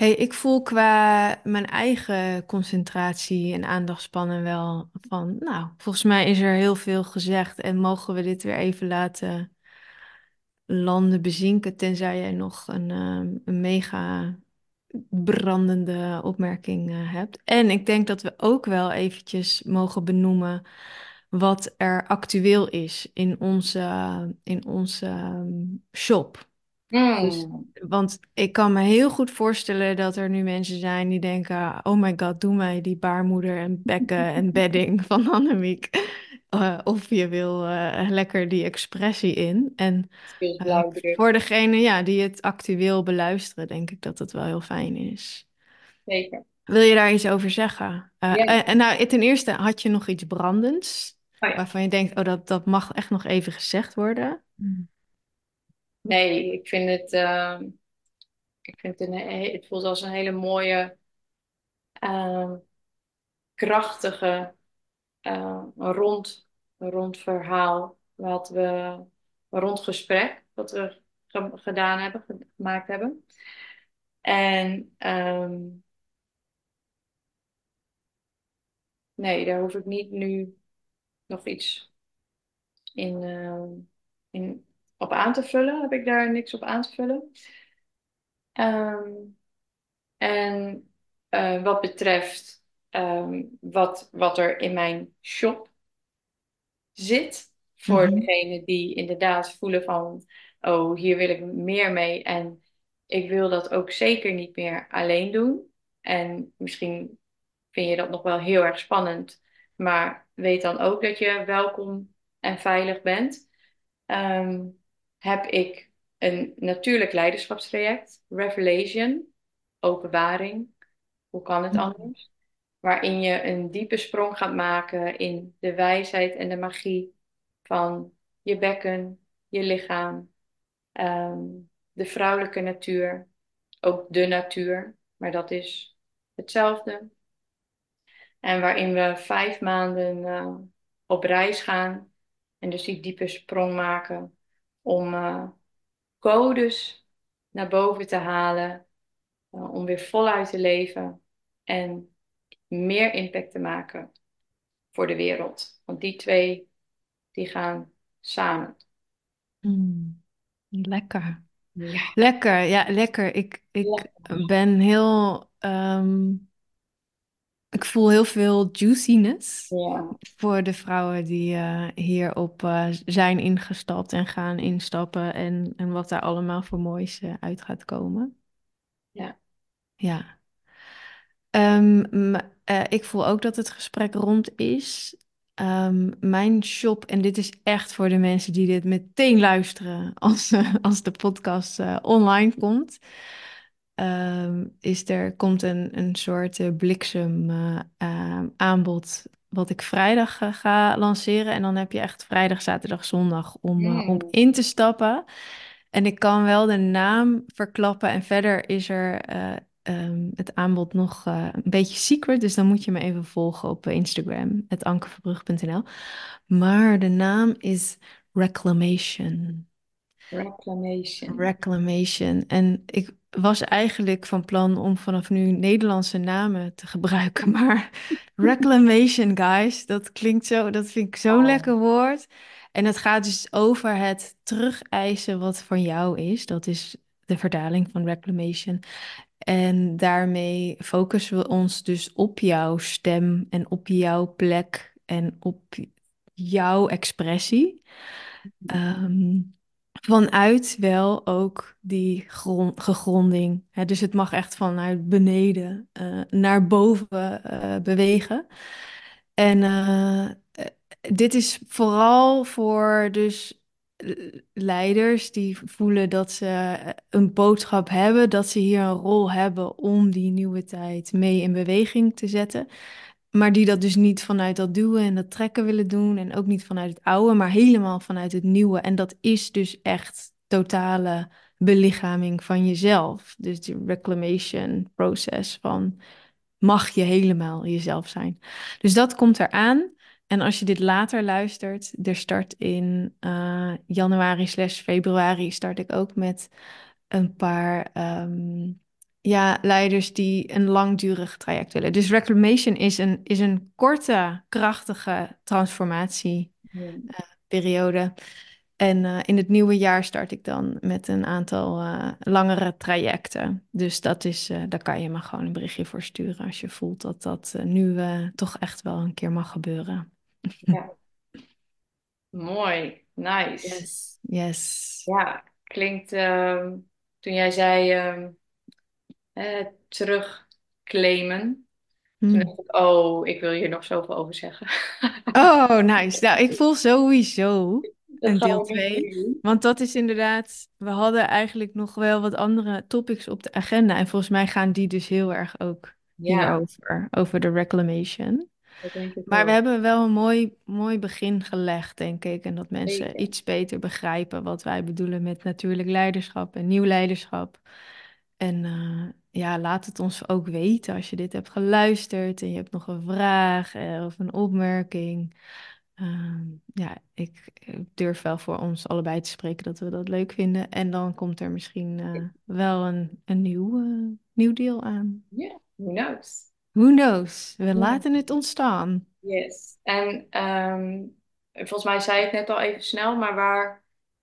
Hey, ik voel qua mijn eigen concentratie en aandachtspannen wel van, nou, volgens mij is er heel veel gezegd en mogen we dit weer even laten landen bezinken, tenzij jij nog een, ehm, een mega brandende opmerking eh, hebt. En ik denk dat we ook wel eventjes mogen benoemen wat er actueel is in onze, in onze ehm, Dus, Mm, want ik kan me heel goed voorstellen dat er nu mensen zijn die denken: Oh my god, doe mij die baarmoeder en bekken en bedding van Annemiek. Eh, of je wil eh, lekker die expressie in. En eh, voor degene ja, die het actueel beluisteren, denk ik dat het wel heel fijn is. zeker. Wil je daar iets over zeggen? Ja. en, nou, ten eerste had je nog iets brandends, Oh ja. waarvan je denkt: Oh, dat, dat mag echt nog even gezegd worden. Nee, ik vind het, ehm, ik vind het, een, he- het voelt als een hele mooie, ehm, krachtige, eh, rond, rond verhaal. Wat we, rond gesprek wat we ge- gedaan hebben, ge- gemaakt hebben. En ehm, nee, daar hoef ik niet nu nog iets in, ehm, in, op aan te vullen. Heb ik daar niks op aan te vullen. Ehm, en eh, wat betreft ehm, wat, wat er in mijn shop zit, voor Mhm. degene die inderdaad voelen van, oh, hier wil ik meer mee en ik wil dat ook zeker niet meer alleen doen. En misschien vind je dat nog wel heel erg spannend, maar weet dan ook dat je welkom en veilig bent. Ehm, heb ik een natuurlijk leiderschapstraject, Revelation, openbaring. Hoe kan het anders? Waarin je een diepe sprong gaat maken in de wijsheid en de magie van je bekken, je lichaam, ehm, de vrouwelijke natuur, ook de natuur, maar dat is hetzelfde. En waarin we vijf maanden eh, op reis gaan en dus die diepe sprong maken om eh, codes naar boven te halen, eh, om weer voluit te leven en meer impact te maken voor de wereld. Want die twee, die gaan samen. Mm, lekker. Ja, Lekker, ja, lekker. Ik, ik lekker. ben heel, ehm, ik voel heel veel juiciness Ja, voor de vrouwen die eh, hierop eh, zijn ingestapt en gaan instappen en, en wat daar allemaal voor moois eh, uit gaat komen. ja. Ja. Ehm, eh, ik voel ook dat het gesprek rond is. Ehm, mijn shop, en dit is echt voor de mensen die dit meteen luisteren als, als de podcast online komt, ehm, is er komt een, een soort eh, bliksem eh, ehm, aanbod wat ik vrijdag eh, ga lanceren. En dan heb je echt vrijdag, zaterdag, zondag om, om Mm, in te stappen. En ik kan wel de naam verklappen en verder is er eh, ehm, het aanbod nog een beetje secret, dus dan moet je me even volgen op Instagram, het ankerverbrug.nl. Maar de naam is Reclamation. reclamation. Reclamation. En ik was eigenlijk van plan om vanaf nu Nederlandse namen te gebruiken, maar Reclamation, guys, dat klinkt zo, dat vind ik zo'n Oh, lekker woord. En het gaat dus over het terugeisen wat van jou is. Dat is de vertaling van Reclamation. En daarmee focussen we ons dus op jouw stem en op jouw plek en op jouw expressie. Ehm, vanuit wel ook die grond, gegronding. Hè, dus het mag echt vanuit beneden eh, naar boven eh, bewegen. En eh, dit is vooral voor dus leiders die voelen dat ze een boodschap hebben, dat ze hier een rol hebben om die nieuwe tijd mee in beweging te zetten. Maar die dat dus niet vanuit dat duwen en dat trekken willen doen. En ook niet vanuit het oude, maar helemaal vanuit het nieuwe. En dat is dus echt totale belichaming van jezelf. Dus die reclamation proces van mag je helemaal jezelf zijn. Dus dat komt eraan. En als je dit later luistert, er start in uh, januari slash februari start ik ook met een paar um, ja, leiders die een langdurig traject willen. Dus reclamation is een, is een korte, krachtige transformatieperiode. En uh, in het nieuwe jaar start ik dan met een aantal uh, langere trajecten. Dus dat is, daar kan je me gewoon een berichtje voor sturen als je voelt dat dat nu toch echt wel een keer mag gebeuren. Ja. Mooi, nice. Yes. yes. Ja, klinkt ehm, toen jij zei um, terugclaimen. Toen hmm. dacht ik, oh, ik wil hier nog zoveel over zeggen. Oh, nice. Nou, ik voel sowieso een deel 2. Want dat is inderdaad, we hadden eigenlijk nog wel wat andere topics op de agenda. En volgens mij gaan die dus heel erg ook ja. hierover, over de reclamation. Maar we hebben wel een mooi, mooi begin gelegd, denk ik. En dat mensen iets beter begrijpen wat wij bedoelen met natuurlijk leiderschap en nieuw leiderschap. En uh, ja, laat het ons ook weten als je dit hebt geluisterd en je hebt nog een vraag eh, of een opmerking. Uh, ja, ik, durf wel voor ons allebei te spreken dat we dat leuk vinden. En dan komt er misschien uh, wel een, een nieuw, nieuw deel aan. Ja, yeah, who knows? Who knows? We laten het ontstaan. Yes. En um, volgens mij zei je het net al even snel, maar waar,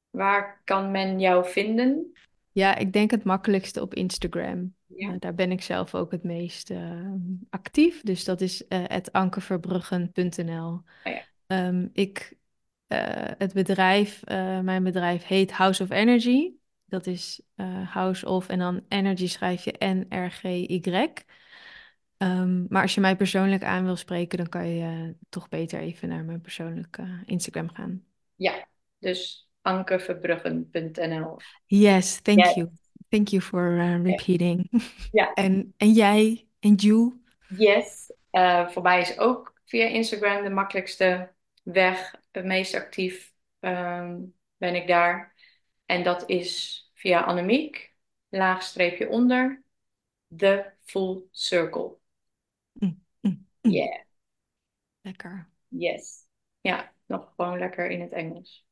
waar kan men jou vinden? Ja, ik denk het makkelijkste op Instagram. Ja. Uh, daar ben ik zelf ook het meest uh, actief. Dus dat is uh, ankerverbruggen.nl. Oh, ja. um, ik, het bedrijf, mijn bedrijf heet House of Energy. Dat is House of en dan Energy schrijf je N-R-G-Y. Um, maar als je mij persoonlijk aan wil spreken, dan kan je toch beter even naar mijn persoonlijke Instagram gaan. Ja, dus ankerverbruggen.nl. Yes, thank yes. you. Thank you for uh, repeating. Ja. en, en jij en Ju? Yes, uh, voor mij is ook via Instagram de makkelijkste weg. Het meest actief um, ben ik daar. En dat is via Annemiek, laagstreepje onder, The Full Circle. Mm, mm, mm. Yeah. Lekker. Yes. Ja, nog gewoon lekker in het Engels.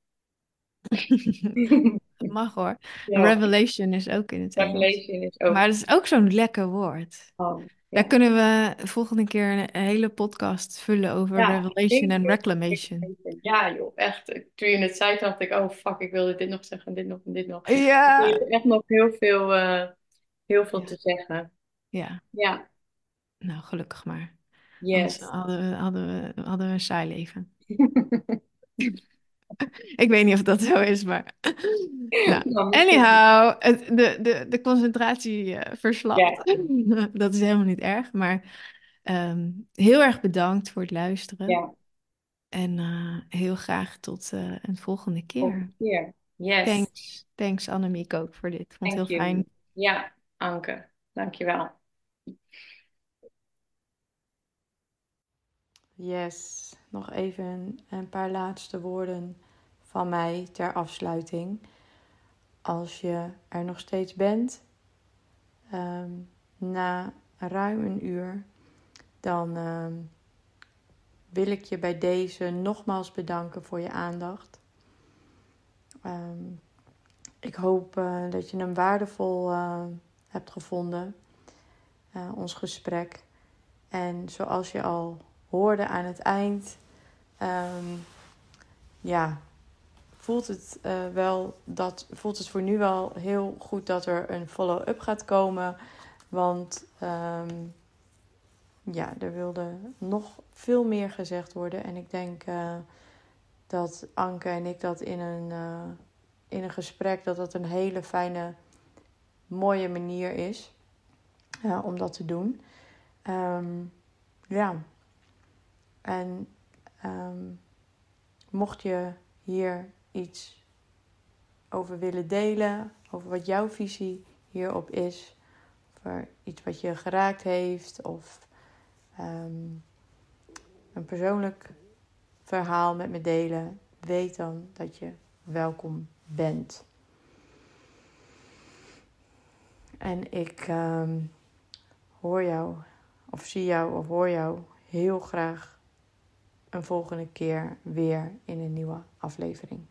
mag hoor. Revelation is ook in het Revelation Engels. is ook. Maar dat is ook zo'n lekker woord. Oh, ja. Daar kunnen we volgende keer een hele podcast vullen over Revelation en Reclamation. Ja joh, echt. Toen je het zei, dacht ik, oh fuck, ik wilde dit nog zeggen, dit nog en dit nog. Ja. Er is echt nog heel veel, uh, heel veel te zeggen. Ja. Ja. Nou, gelukkig maar. Yes. hadden we, hadden, we, hadden we een saai leven. ik weet niet of dat zo is, maar. Nou, anyhow, de, de, de concentratie uh, verslapt. dat is helemaal niet erg, maar um, heel erg bedankt voor het luisteren. Ja. En uh, heel graag tot uh, een volgende keer. Volgende keer. Yes. Thanks, thanks Annemiek ook voor dit. Vond het heel you. fijn. Ja, Anke. Dankjewel. Yes, nog even een paar laatste woorden van mij ter afsluiting. Als je er nog steeds bent, um, na ruim een uur, dan um, wil ik je bij deze nogmaals bedanken voor je aandacht. Um, ik hoop uh, dat je hem waardevol uh, hebt gevonden, uh, ons gesprek. En zoals je al hoorde aan het eind, um, ja, voelt het uh, wel dat voelt het voor nu wel heel goed dat er een follow-up gaat komen. Want um, ja, er wilde nog veel meer gezegd worden. En ik denk uh, dat Anke en ik dat in een, uh, in een gesprek, dat dat een hele fijne, mooie manier is om dat te doen. Um, ja. En um, mocht je hier iets over willen delen, over wat jouw visie hierop is, over iets wat je geraakt heeft of ehm, een persoonlijk verhaal met me delen, weet dan dat je welkom bent. En ik ehm, hoor jou, of zie jou, of hoor jou heel graag een volgende keer weer in een nieuwe aflevering.